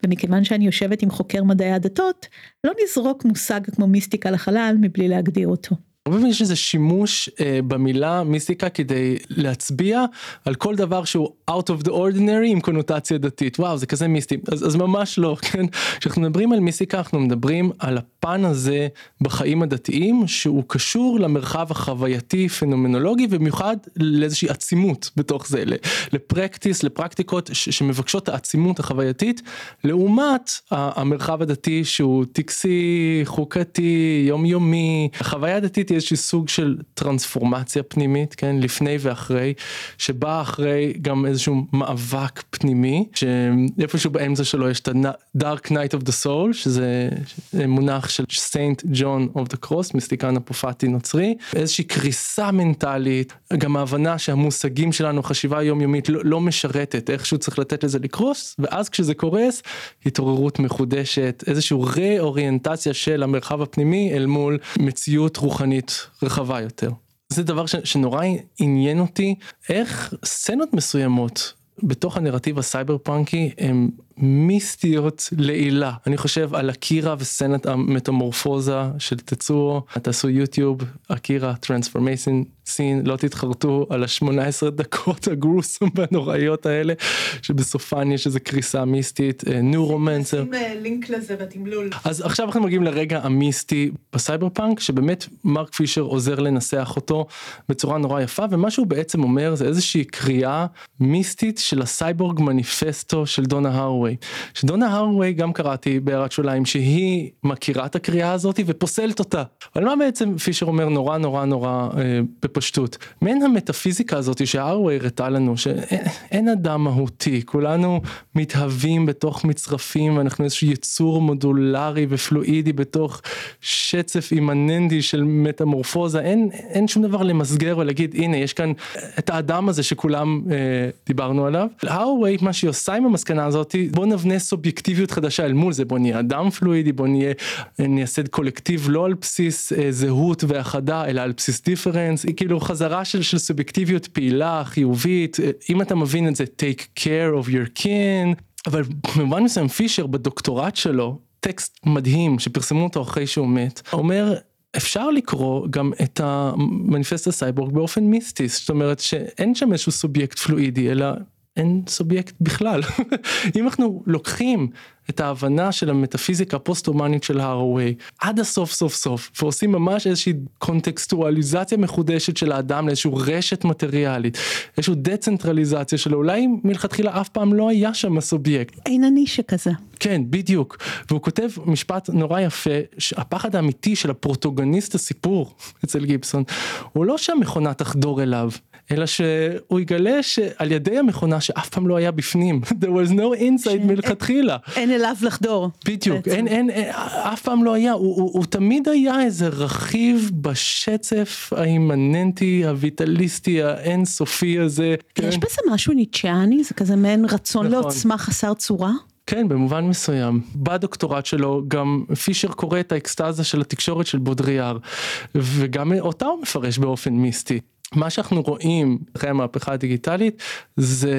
ומכיוון שאני יושבת עם חוקר מדעי הדתות, לא נזרוק מושג כמו מיסטיקה לחלל מבלי להגדיר אותו. הרבה פעמים יש איזה שימוש אה, במילה מיסטיקה כדי להצביע על כל דבר שהוא out of the ordinary עם קונוטציה דתית. וואו זה כזה מיסטי. אז, אז ממש לא [laughs] כן? כשאנחנו מדברים על מיסטיקה אנחנו מדברים על הפן הזה בחיים הדתיים שהוא קשור למרחב החווייתי פנומנולוגי ובמיוחד לאיזושהי עצימות בתוך זה לפרקטיס לפרקטיקות שמבקשות העצימות החווייתית לעומת המרחב הדתי שהוא טקסי חוקתי יומיומי. החוויה הדתית איזשהו סוג של טרנספורמציה פנימית, כן, לפני ואחרי, שבא אחרי גם איזשהו מאבק פנימי, שאיפשהו באמצע שלו יש את ה-Dark Night of the Soul, שזה מונח של Saint John of the Cross, מיסטיקן אפופטי נוצרי, איזושהי קריסה מנטלית, גם ההבנה שהמושגים שלנו, חשיבה יומיומית לא, לא משרתת, איכשהו צריך לתת לזה לקרוס, ואז כשזה קורס, התעוררות מחודשת, איזושהי רה-אוריינטציה של המרחב הפנימי אל מול מציאות רוחנית. תרבותית רחבה יותר. זה דבר ש, שנורא עניין אותי איך סצנות מסוימות בתוך הנרטיב הסייבר פאנקי הם מיסטיות לעילא אני חושב על אקירה וסצנת המטמורפוזה של טצואו תעשו יוטיוב אקירה transformation scene לא תתחרטו על ה-18 דקות ה gruesome והנוראיות האלה שבסופן יש איזה קריסה מיסטית ניורומנסר. נשים אה, לינק לזה בתמלול. אז עכשיו אנחנו מגיעים לרגע המיסטי בסייבר פאנק שבאמת מרק פישר עוזר לנסח אותו בצורה נורא יפה ומה שהוא בעצם אומר זה איזושהי קריאה מיסטית של הסייבורג מניפסטו של דונה הראוויי. שדונה הראוויי גם קראתי בהערת שוליים שהיא מכירה את הקריאה הזאת ופוסלת אותה. אבל מה בעצם פישר אומר נורא נורא נורא אה, בפשטות. מעין המטאפיזיקה הזאת שהרווי הראתה לנו שאין אדם מהותי כולנו מתהווים בתוך מצרפים ואנחנו איזשהו יצור מודולרי ופלואידי בתוך שצף אימננטי של מטמורפוזה אין אין שום דבר למסגר ולהגיד הנה יש כאן את האדם הזה שכולם אה, דיברנו עליו. הארווי מה שהיא עושה עם המסקנה הזאת בוא נבנה סובייקטיביות חדשה אל מול זה בוא נהיה אדם פלואידי בוא נהיה נייסד קולקטיב לא על בסיס אה, זהות והאחדה אלא על בסיס difference היא כאילו חזרה של, של סובייקטיביות פעילה חיובית. אה, אם אתה מבין את זה take care of your kin. אבל במובן מסוים פישר בדוקטורט שלו טקסט מדהים שפרסמו אותו אחרי שהוא מת אומר אפשר לקרוא גם את המניפסט ה cyborg באופן מיסטי. זאת אומרת שאין שם איזשהו סובייקט פלואידי אלא אין סובייקט בכלל [laughs] אם אנחנו לוקחים את ההבנה של המטאפיזיקה הפוסט-הומנית של הארווי עד הסוף סוף סוף ועושים ממש איזושהי קונטקסטואליזציה מחודשת של האדם לאיזושהי רשת מטריאלית איזושהי דצנטרליזציה שלו אולי מלכתחילה אף פעם לא היה שם הסובייקט. אין אני שכזה. כן בדיוק והוא כותב משפט נורא יפה שהפחד האמיתי של הפרוטוגניסט הסיפור [laughs] אצל גיבסון הוא לא שהמכונה תחדור אליו אלא שהוא יגלה שעל ידי המכונה שאף פעם לא היה בפנים [laughs] there was no inside מלכתחילה. אין אליו לחדור. בדיוק אין, אין, אין אף פעם לא היה הוא, הוא, הוא תמיד היה איזה רכיב בשצף האימננטי הויטליסטי האינסופי הזה. יש כן? בזה משהו ניטשיאני זה כזה מעין רצון נכון. לעוצמה חסר צורה. כן במובן מסוים בדוקטורט שלו גם פישר קורא את האקסטזה של התקשורת של בודריאר וגם אותה הוא מפרש באופן מיסטי. מה שאנחנו רואים אחרי המהפכה הדיגיטלית זה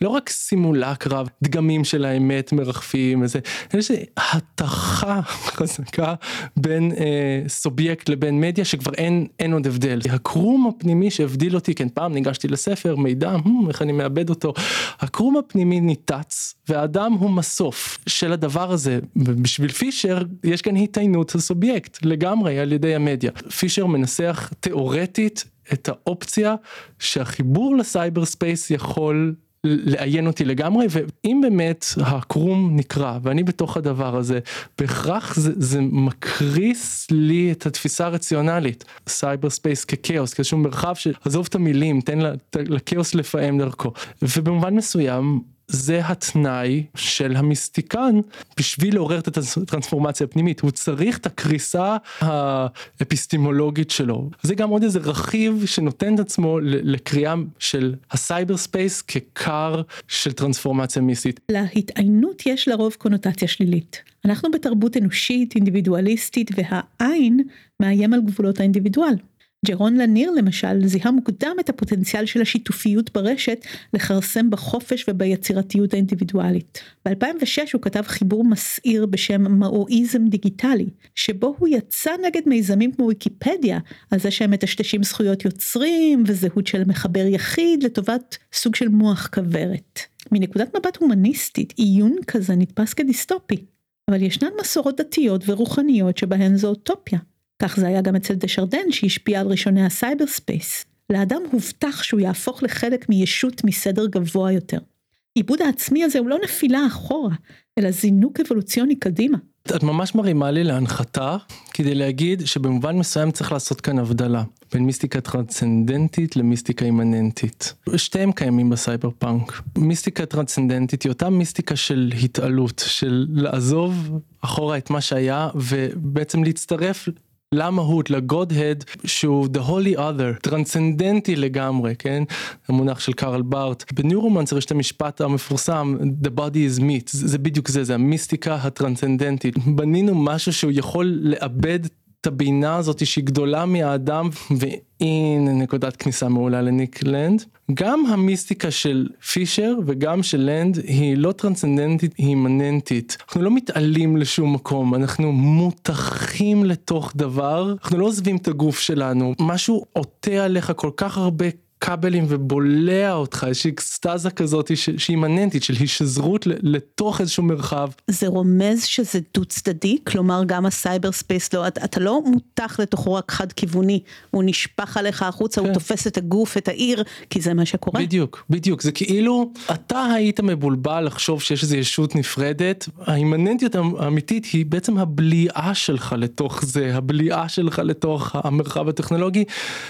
לא רק סימולקרה דגמים של האמת מרחפים איזה איזה התכה חזקה בין אה, סובייקט לבין מדיה שכבר אין אין עוד הבדל. הקרום הפנימי שהבדיל אותי כן פעם ניגשתי לספר מידע hmm, איך אני מאבד אותו? הקרום הפנימי ניתץ והאדם הוא מסוף של הדבר הזה בשביל פישר יש כאן התעיינות הסובייקט לגמרי על ידי המדיה. פישר מנסח תיאורטית את האופציה שהחיבור ל cyberspace יכול לאיין אותי לגמרי ואם באמת הקרום נקרע ואני בתוך הדבר הזה בהכרח זה, זה מקריס לי את התפיסה הרציונלית. cyberspace ככאוס כאיזשהו מרחב שעזוב את המילים תן לכאוס לפעום דרכו. ובמובן מסוים זה התנאי של המיסטיקן בשביל לעורר את הטרנספורמציה הפנימית הוא צריך את הקריסה האפיסטימולוגית שלו זה גם עוד איזה רכיב שנותן את עצמו לקריאה של ה cyberspace ככר של טרנספורמציה מיסטית. להתעיינות יש לרוב קונוטציה שלילית אנחנו בתרבות אנושית אינדיבידואליסטית והעין מאיים על גבולות האינדיבידואל. ג'רון לניר למשל זיהה מוקדם את הפוטנציאל של השיתופיות ברשת לכרסם בחופש וביצירתיות האינדיבידואלית. ב-2006 הוא כתב חיבור מסעיר בשם מאואיזם דיגיטלי, שבו הוא יצא נגד מיזמים כמו ויקיפדיה, על זה שהם מטשטשים זכויות יוצרים וזהות של מחבר יחיד לטובת סוג של מוח כוורת. מנקודת מבט הומניסטית איון כזה נתפס כדיסטופי, אבל ישנן מסורות דתיות ורוחניות שבהן זו אוטופיה. כך זה היה גם אצל דה שרדן שהשפיע על ראשוני ה cyberspace. לאדם הובטח שהוא יהפוך לחלק מישות מסדר גבוה יותר. איבוד העצמי הזה הוא לא נפילה אחורה, אלא זינוק אבולוציוני קדימה. את ממש מרימה לי להנחתה כדי להגיד שבמובן מסוים צריך לעשות כאן הבדלה בין מיסטיקה טרנסצנדנטית למיסטיקה אימננטית. שתיהם קיימים בסייבר פאנק. מיסטיקה טרנסצנדנטית היא אותה מיסטיקה של התעלות, של לעזוב אחורה את מה שהיה ובעצם להצטרף למהות, לגוד-הד שהוא the holy other, טרנסצנדנטי לגמרי, כן? המונח של קארל בארט. בניורומנסר יש את המשפט המפורסם, the body is meat, זה, זה בדיוק זה, זה המיסטיקה הטרנסצנדנטית. בנינו משהו שהוא יכול לאבד את הבינה הזאת שהיא גדולה מהאדם והנה נקודת כניסה מעולה לניק לנד. גם המיסטיקה של פישר וגם של לנד היא לא טרנסצנדנטית היא אימננטית. אנחנו לא מתעלים לשום מקום אנחנו מותחים לתוך דבר אנחנו לא עוזבים את הגוף שלנו משהו עוטה עליך כל כך הרבה כבלים ובולע אותך איזושהי אקסטזה כזאת שהיא אימננטית של היש זרות לתוך איזשהו מרחב. זה רומז שזה דו צדדי כלומר גם ה cyberspace לא אתה, אתה לא נמתח לתוכו רק חד כיווני הוא נשפך עליך החוצה כן. הוא תופס את הגוף את העיר כי זה מה שקורה. בדיוק בדיוק זה כאילו אתה היית מבולבל לחשוב שיש איזו ישות נפרדת האימננטיות האמיתית היא בעצם הבליעה שלך לתוך זה הבליעה שלך לתוך המרחב הטכנולוגי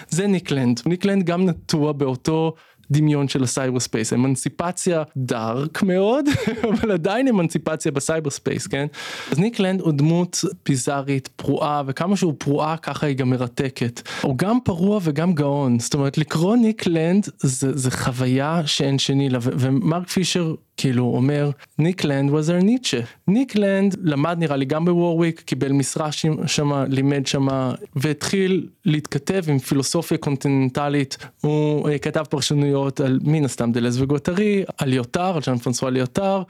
זה ניק לנד ניק לנד גם נתון. נטוע באותו דמיון של ה cyberspace. אמנסיפציה dark מאוד [laughs] אבל עדיין אמנסיפציה ב cyberspace כן? אז ניק לנד הוא דמות ביזארית פרועה וכמה שהוא פרועה ככה היא גם מרתקת. הוא גם פרוע וגם גאון. זאת אומרת לקרוא ניק לנד זה, זה חוויה שאין שני לה ומרק פישר כאילו אומר ניק לנד was our ניטשה. ניק לנד למד נראה לי גם בוורוויק, קיבל משרה שמה, לימד שמה והתחיל להתכתב עם פילוסופיה קונטיננטלית, הוא uh, כתב פרשנויות על מן הסתם דלז וגוטרי, על ליוטר, על ז'אן פרנסואה ליוטר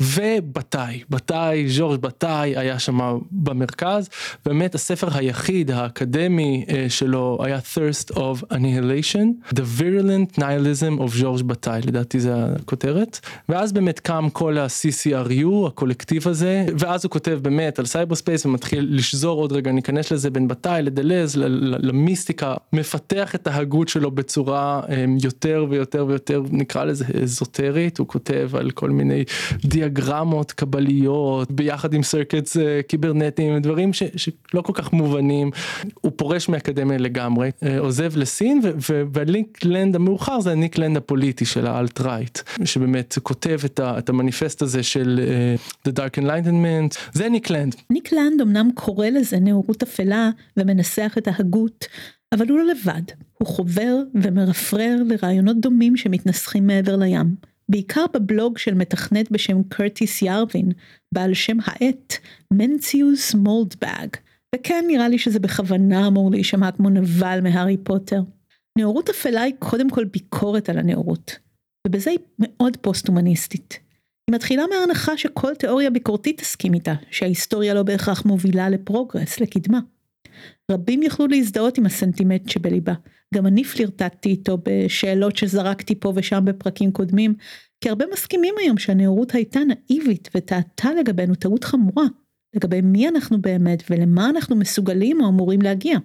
ובתאי, בתאי, ז'ורג' בתאי היה שמה במרכז, באמת הספר היחיד האקדמי uh, שלו היה thirst for annihilation, and virulent nihilism of ז'ורג' בתאי, לדעתי זה הכותרת, ואז באמת קם כל ה-CCRU הקולקטיב הזה ואז הוא כותב באמת על cyberspace ומתחיל לשזור עוד רגע ניכנס לזה בין בתאי לדלז למיסטיקה מפתח את ההגות שלו בצורה אמ, יותר ויותר ויותר נקרא לזה אזוטרית. הוא כותב על כל מיני דיאגרמות קבליות ביחד עם circuits אה, קיברנטיים דברים ש, שלא כל כך מובנים. הוא פורש מאקדמיה לגמרי אה, עוזב לסין והניק לנד המאוחר זה הניק לנד הפוליטי של ה alt-right שבאמת כותב את, ה, את המניפסט הזה של uh, The Dark Enlightenment, זה ניק לנד. ניק לנד אמנם קורא לזה נאורות אפלה ומנסח את ההגות, אבל הוא לא לבד, הוא חובר ומרפרר לרעיונות דומים שמתנסחים מעבר לים. בעיקר בבלוג של מתכנת בשם קרטיס ירווין, בעל שם העט מנציוס מולדבאג, וכן נראה לי שזה בכוונה אמור להישמע כמו נבל מהארי פוטר. נאורות אפלה היא קודם כל ביקורת על הנאורות, ובזה היא מאוד פוסט-הומניסטית. היא מתחילה מההנחה שכל תיאוריה ביקורתית תסכים איתה, שההיסטוריה לא בהכרח מובילה לפרוגרס, לקדמה. רבים יוכלו להזדהות עם הסנטימנט שבליבה, גם אני פלירטטתי איתו בשאלות שזרקתי פה ושם בפרקים קודמים, כי הרבה מסכימים היום שהנאורות הייתה נאיבית וטעתה לגבינו טעות חמורה, לגבי מי אנחנו באמת ולמה אנחנו מסוגלים או אמורים להגיע.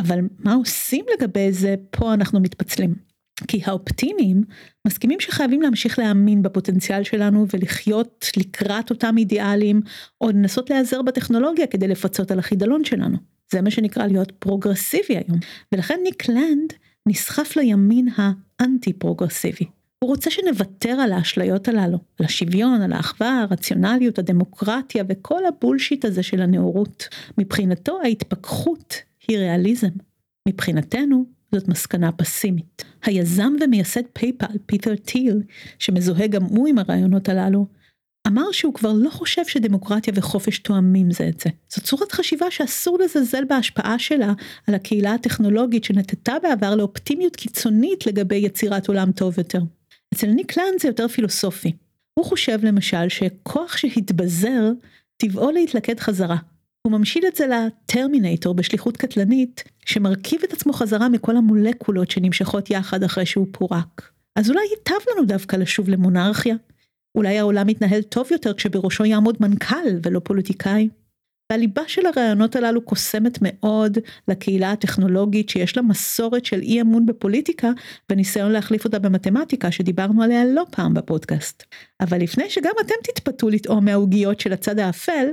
אבל מה עושים לגבי זה, פה אנחנו מתפצלים. גם האופטימיים מסכימים שחייבים להמשיך להאמין בפוטנציאל שלנו ולחיות לקראת אותם אידיאלים או לנסות להיעזר בטכנולוגיה כדי לפצות על החידלון שלנו. זה מה שנקרא להיות פרוגרסיבי היום. ולכן ניק לנד נסחף לימין האנטי פרוגרסיבי. הוא רוצה שנוותר על האשליות הללו, על השוויון, על האחווה, הרציונליות, הדמוקרטיה וכל ה bullshit הזה של הנאורות. מבחינתו ההתפכחות היא ריאליזם. מבחינתנו זאת מסקנה פסימית. היזם ומייסד פייפל, פיטר טיל, שמזוהה גם הוא עם הרעיונות הללו, אמר שהוא כבר לא חושב שדמוקרטיה וחופש תואמים זה את זה. זו צורת חשיבה שאסור לזלזל בהשפעה שלה על הקהילה הטכנולוגית שנטתה בעבר לאופטימיות קיצונית לגבי יצירת עולם טוב יותר. אצל ניק לנד זה יותר פילוסופי. הוא חושב למשל שכוח שהתבזר, טבעו להתלכד חזרה. הוא ממשיל את זה לטרמינטור בשליחות קטלנית שמרכיב את עצמו חזרה מכל המולקולות שנמשכות יחד אחרי שהוא פורק. אז אולי ייטב לנו דווקא לשוב למונרכיה? אולי העולם יתנהל טוב יותר כשבראשו יעמוד מנכ"ל ולא פוליטיקאי? והליבה של הרעיונות הללו קוסמת מאוד לקהילה הטכנולוגית שיש לה מסורת של אי אמון בפוליטיקה וניסיון להחליף אותה במתמטיקה שדיברנו עליה לא פעם בפודקאסט. אבל לפני שגם אתם תתפתו לטעום מהעוגיות של הצד האפל,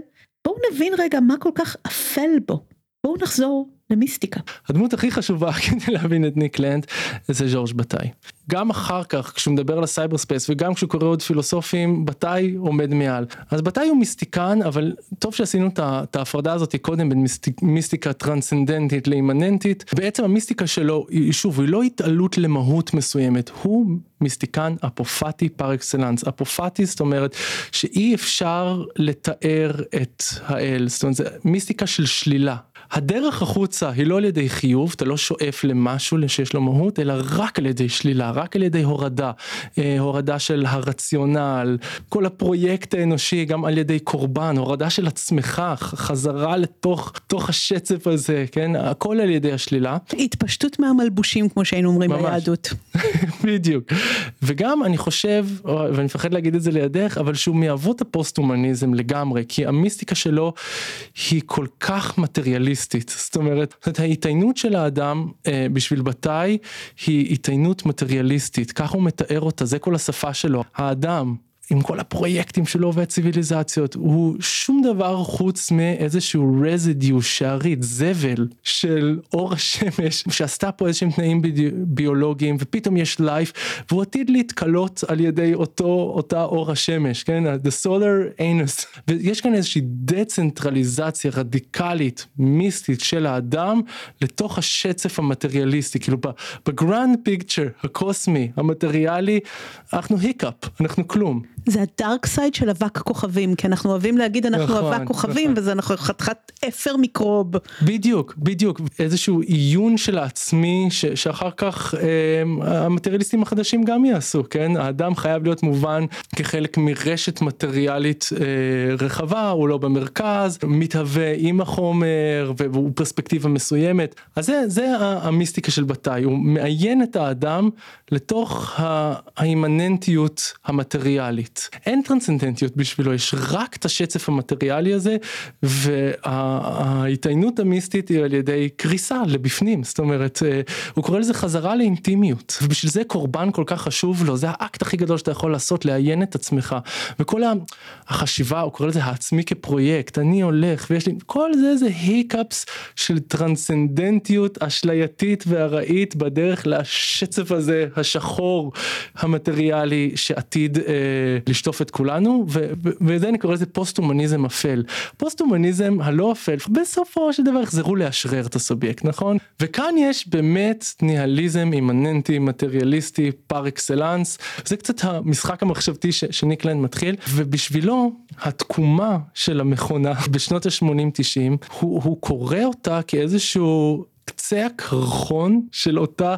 בואו נבין רגע מה כל כך אפל בו. בואו נחזור למיסטיקה. הדמות הכי חשובה [laughs] כדי להבין את ניק לנד זה ז'ורג' בתאי. גם אחר כך כשהוא מדבר על ה cyberspace וגם כשהוא קורא עוד פילוסופים בתאי עומד מעל. אז בתאי הוא מיסטיקן אבל טוב שעשינו את ההפרדה הזאת קודם בין מיסטיק, מיסטיקה טרנסצנדנטית לאימננטית. בעצם המיסטיקה שלו היא שוב היא לא התעלות למהות מסוימת הוא מיסטיקן אפופטי פר אקסלנס אפופטי זאת אומרת שאי אפשר לתאר את האל זאת אומרת זה מיסטיקה של שלילה הדרך החוצה היא לא על ידי חיוב, אתה לא שואף למשהו שיש לו מהות, אלא רק על ידי שלילה, רק על ידי הורדה, אה, הורדה של הרציונל, כל הפרויקט האנושי גם על ידי קורבן, הורדה של עצמך, חזרה לתוך תוך השצף הזה, כן, הכל על ידי השלילה. התפשטות מהמלבושים כמו שהיינו אומרים ממש. ביהדות. [laughs] בדיוק, וגם אני חושב, ואני מפחד להגיד את זה לידך, אבל שהוא מאבות הפוסט-הומניזם לגמרי, כי המיסטיקה שלו היא כל כך מטריאליסטית, זאת אומרת, ההתעיינות של האדם אה, בשביל בתאי היא התעיינות מטריאליסטית, ככה הוא מתאר אותה, זה כל השפה שלו, האדם. עם כל הפרויקטים שלו והציוויליזציות, הוא שום דבר חוץ מאיזשהו רזידיו, שארית, זבל של אור השמש, שעשתה פה איזשהם תנאים ביולוגיים, ופתאום יש life, והוא עתיד להתכלות על ידי אותו, אותה אור השמש, כן? The solar anus. ויש כאן איזושהי דצנטרליזציה רדיקלית, מיסטית של האדם, לתוך השצף המטריאליסטי, כאילו ב grand picture הקוסמי, המטריאלי, אנחנו hiccup, אנחנו כלום. זה ה dark side של אבק כוכבים, כי אנחנו אוהבים להגיד אנחנו נכון, אבק כוכבים, נכון. וזה אנחנו חתיכת אפר microbe. בדיוק, בדיוק, איזשהו עיון של העצמי, ש, שאחר כך אה, המטריאליסטים החדשים גם יעשו, כן? האדם חייב להיות מובן כחלק מרשת מטריאלית אה, רחבה, הוא לא במרכז, מתהווה עם החומר, והוא פרספקטיבה מסוימת. אז זה, זה המיסטיקה של בתאי, הוא מעיין את האדם לתוך האימננטיות המטריאלית. אין טרנסצנדנטיות בשבילו, יש רק את השצף המטריאלי הזה, וההתעיינות המיסטית היא על ידי קריסה לבפנים, זאת אומרת, אה, הוא קורא לזה חזרה לאינטימיות, ובשביל זה קורבן כל כך חשוב לו, זה האקט הכי גדול שאתה יכול לעשות, לעיין את עצמך, וכל החשיבה, הוא קורא לזה העצמי כפרויקט, אני הולך ויש לי, כל זה זה היקאפס של טרנסצנדנטיות אשלייתית וארעית בדרך לשצף הזה, השחור, המטריאלי, שעתיד אה, לשטוף את כולנו וזה אני קורא לזה פוסט הומניזם אפל. פוסט הומניזם הלא אפל בסופו של דבר יחזרו לאשרר את הסובייקט נכון? וכאן יש באמת ניהליזם אימננטי מטריאליסטי פר אקסלנס זה קצת המשחק המחשבתי שניק לנד מתחיל. ובשבילו התקומה של המכונה [laughs] בשנות ה-80-90 הוא, הוא קורא אותה כאיזשהו קצה הקרחון של אותה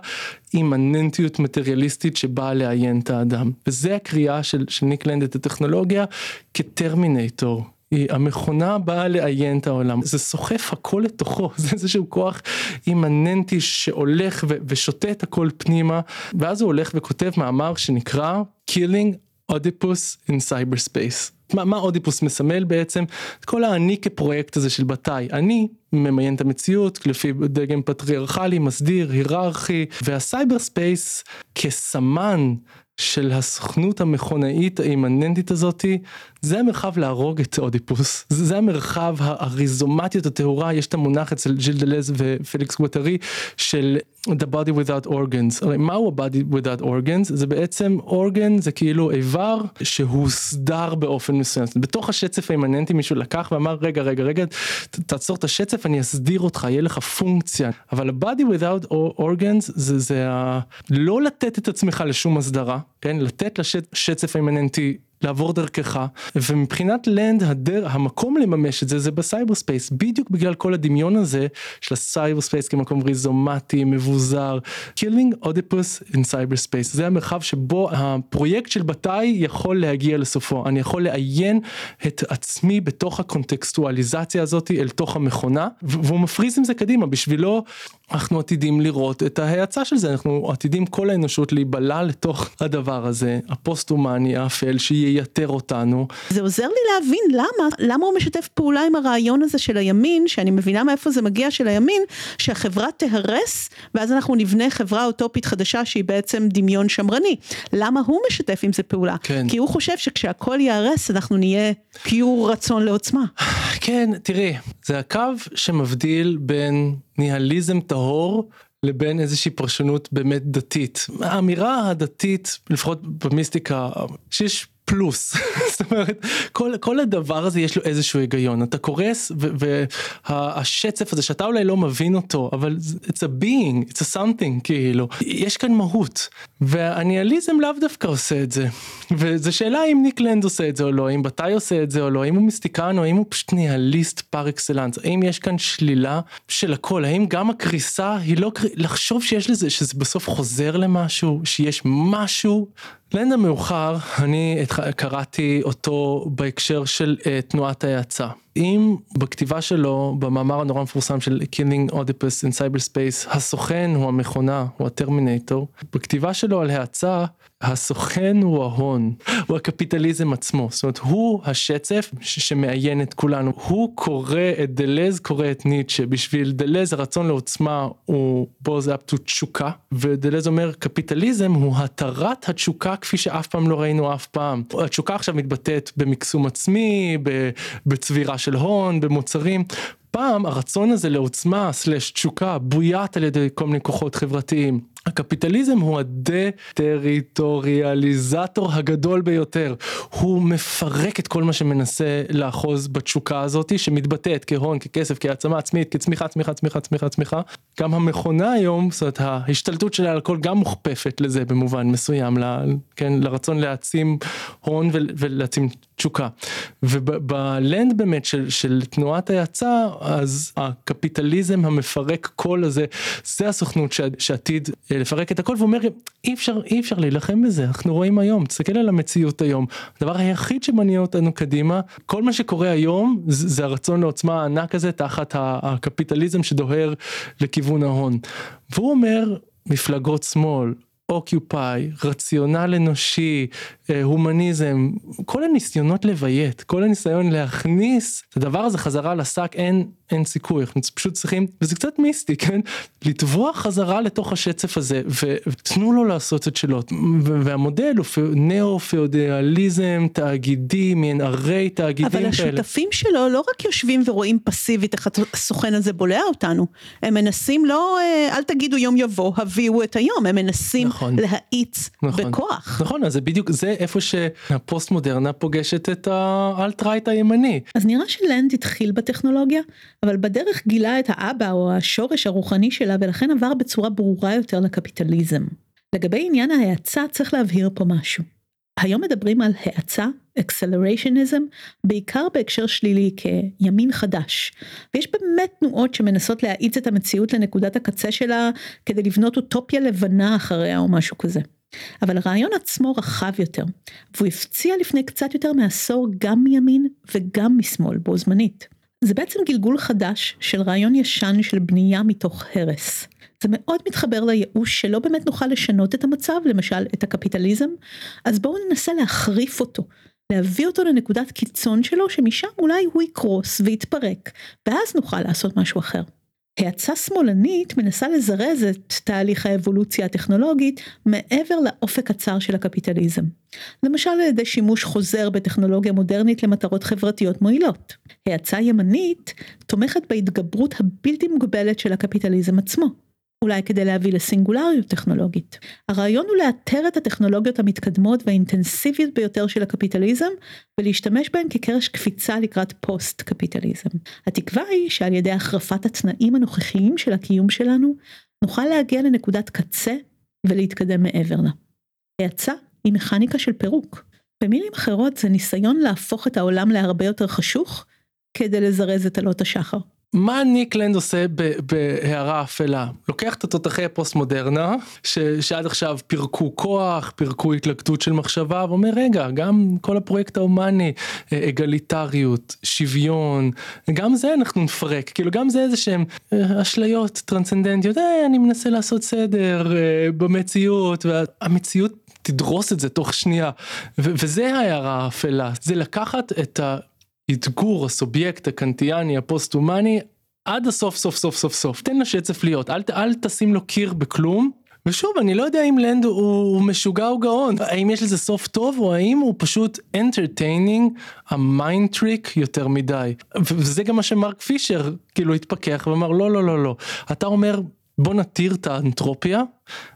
אימננטיות מטריאליסטית שבאה לעיין את האדם. וזה הקריאה של, של ניק לנד את הטכנולוגיה כטרמינטור. המכונה באה לעיין את העולם, זה סוחף הכל לתוכו, [laughs] זה איזשהו כוח אימננטי שהולך ושותה את הכל פנימה, ואז הוא הולך וכותב מאמר שנקרא Killing Oedipus in Cyberspace. מה, מה אודיפוס מסמל בעצם? את כל האני כפרויקט הזה של בתאי. אני ממיין את המציאות לפי דגם פטריארכלי, מסדיר, היררכי, וה cyberspace כסמן של הסוכנות המכונאית האימננטית הזאתי זה המרחב להרוג את אודיפוס זה המרחב הריזומטיות הטהורה יש את המונח אצל ז'יל דלז ופליקס גואטרי של the body without organs. הרי מהו ה-body without organs? זה בעצם אורגן זה כאילו איבר שהוסדר באופן מסוים. בתוך השצף האימננטי מישהו לקח ואמר רגע רגע רגע תעצור את השצף אני אסדיר אותך יהיה לך פונקציה. אבל ה-body without organs זה, זה ה... לא לתת את עצמך לשום הסדרה כן? לתת לשצף האימננטי לעבור דרכך ומבחינת לנד הדר, המקום לממש את זה זה ב cyberspace. בדיוק בגלל כל הדמיון הזה של ה cyberspace כמקום ריזומטי מבוזר killing Oedipus in cyberspace זה המרחב שבו הפרויקט של בתאי יכול להגיע לסופו. אני יכול לאיין את עצמי בתוך הקונטקסטואליזציה הזאת אל תוך המכונה והוא מפריז עם זה קדימה. בשבילו אנחנו עתידים לראות את ההאצה של זה. אנחנו עתידים כל האנושות להיבלע לתוך הדבר הזה. הפוסט הומני האפל שייתר אותנו. זה עוזר לי להבין למה למה הוא משתף פעולה עם הרעיון הזה של הימין שאני מבינה מאיפה זה מגיע של הימין שהחברה תהרס ואז אנחנו נבנה חברה אוטופית חדשה שהיא בעצם דמיון שמרני למה הוא משתף עם זה פעולה כן. כי הוא חושב שכשהכל ייהרס אנחנו נהיה פיור רצון לעוצמה. כן תראי זה הקו שמבדיל בין ניהליזם טהור לבין איזושהי פרשנות באמת דתית. האמירה הדתית, לפחות במיסטיקה, שיש פלוס. [laughs] זאת אומרת כל כל הדבר הזה יש לו איזשהו היגיון. אתה קורס והשצף הזה שאתה אולי לא מבין אותו אבל it's a being it's a something כאילו. יש כאן מהות והניאליזם לאו דווקא עושה את זה. וזו שאלה אם ניק לנד עושה את זה או לא אם בתאי עושה את זה או לא אם הוא מיסטיקן או האם הוא פשוט ניהליסט פר אקסלנס. האם יש כאן שלילה של הכל? האם גם הקריסה היא לא לחשוב שיש לזה שזה בסוף חוזר למשהו שיש משהו לנד המאוחר אני קראתי אותו בהקשר של uh, תנועת ההאצה. אם בכתיבה שלו במאמר הנורא מפורסם של Killing Oedipus in Cyberspace הסוכן הוא המכונה הוא הטרמינטור בכתיבה שלו על האצה הסוכן הוא ההון הוא הקפיטליזם עצמו. זאת אומרת הוא השצף שמאיין את כולנו. הוא קורא את דלז קורא את ניטשה. בשביל דלז הרצון לעוצמה הוא בו זה אפטו תשוקה ודלז אומר קפיטליזם הוא התרת התשוקה כפי שאף פעם לא ראינו אף פעם. התשוקה עכשיו מתבטאת במקסום עצמי בצבירה של הון במוצרים פעם הרצון הזה לעוצמה סלש תשוקה בוית על ידי כל מיני כוחות חברתיים. הקפיטליזם הוא הדה-טריטוריאליזטור הגדול ביותר. הוא מפרק את כל מה שמנסה לאחוז בתשוקה הזאת שמתבטאת כהון, ככסף, כעצמה עצמית, כצמיחה, צמיחה, צמיחה, צמיחה, צמיחה. גם המכונה היום, זאת אומרת ההשתלטות שלה על הכל גם מוכפפת לזה במובן מסוים, ל, כן, לרצון להעצים הון ולהעצים תשוקה. ובלנד באמת של, של תנועת ההאצה אז הקפיטליזם המפרק כל הזה זה הסוכנות שעתיד אה, לפרק את הכל ואומר אי אפשר אי אפשר להילחם בזה אנחנו רואים היום תסתכל על המציאות היום. הדבר היחיד שמניע אותנו קדימה כל מה שקורה היום זה הרצון לעוצמה הענק הזה תחת הקפיטליזם שדוהר לכיוון ההון. והוא אומר מפלגות שמאל אוקיופאי, רציונל אנושי, אה, הומניזם, כל הניסיונות לביית, כל הניסיון להכניס את הדבר הזה חזרה לשק, אין, אין סיכוי, אנחנו פשוט צריכים, וזה קצת מיסטי, כן? לטבוע חזרה לתוך השצף הזה, ותנו לו לעשות את שלו, והמודל הוא נאו-פאודליזם, תאגידי, מין ערי תאגידים כאלה. אבל השותפים שלו לא רק יושבים ורואים פסיבית איך הסוכן הזה בולע אותנו, הם מנסים לא, אה, אל תגידו יום יבוא, הביאו את היום, הם מנסים נכון, להאיץ נכון, בכוח. נכון, אז זה בדיוק, זה איפה שהפוסט מודרנה פוגשת את האלט רייט הימני. אז נראה שלנד התחיל בטכנולוגיה, אבל בדרך גילה את האבא או השורש הרוחני שלה ולכן עבר בצורה ברורה יותר לקפיטליזם. לגבי עניין ההאצה צריך להבהיר פה משהו. היום מדברים על האצה, אקסלריישניזם, בעיקר בהקשר שלילי כימין חדש. ויש באמת תנועות שמנסות להאיץ את המציאות לנקודת הקצה שלה כדי לבנות אוטופיה לבנה אחריה או משהו כזה. אבל הרעיון עצמו רחב יותר, והוא הפציע לפני קצת יותר מעשור גם מימין וגם משמאל בו זמנית. זה בעצם גלגול חדש של רעיון ישן של בנייה מתוך הרס. זה מאוד מתחבר לייאוש שלא באמת נוכל לשנות את המצב, למשל את הקפיטליזם, אז בואו ננסה להחריף אותו, להביא אותו לנקודת קיצון שלו, שמשם אולי הוא יקרוס ויתפרק, ואז נוכל לעשות משהו אחר. האצה שמאלנית מנסה לזרז את תהליך האבולוציה הטכנולוגית מעבר לאופק הצר של הקפיטליזם. למשל על ידי שימוש חוזר בטכנולוגיה מודרנית למטרות חברתיות מועילות. האצה ימנית תומכת בהתגברות הבלתי מוגבלת של הקפיטליזם עצמו. אולי כדי להביא לסינגולריות טכנולוגית. הרעיון הוא לאתר את הטכנולוגיות המתקדמות והאינטנסיביות ביותר של הקפיטליזם ולהשתמש בהן כקרש קפיצה לקראת פוסט קפיטליזם. התקווה היא שעל ידי החרפת התנאים הנוכחיים של הקיום שלנו נוכל להגיע לנקודת קצה ולהתקדם מעבר לה. האצה היא מכניקה של פירוק. במילים אחרות זה ניסיון להפוך את העולם להרבה יותר חשוך כדי לזרז את עלות השחר. מה ניק לנד עושה בהערה אפלה? לוקח את התותחי הפוסט מודרנה שעד עכשיו פירקו כוח, פירקו התלקטות של מחשבה ואומר רגע גם כל הפרויקט ההומני, אה, אגליטריות, שוויון, גם זה אנחנו נפרק, כאילו גם זה איזה שהם אה, אשליות טרנסצנדנטיות, אה, אני מנסה לעשות סדר במציאות והמציאות תדרוס את זה תוך שנייה. וזה ההערה האפלה, זה לקחת את ה... אתגור הסובייקט הקנטיאני הפוסט-הומני עד הסוף סוף סוף סוף סוף. תן לשצף להיות. אל, אל תשים לו קיר בכלום. ושוב אני לא יודע אם לנד הוא, משוגע או גאון. האם יש לזה סוף טוב או האם הוא פשוט entertaining ה mind trick יותר מדי? וזה גם מה שמרק פישר כאילו התפכח ואמר לא לא לא לא. אתה אומר בוא נתיר את האנטרופיה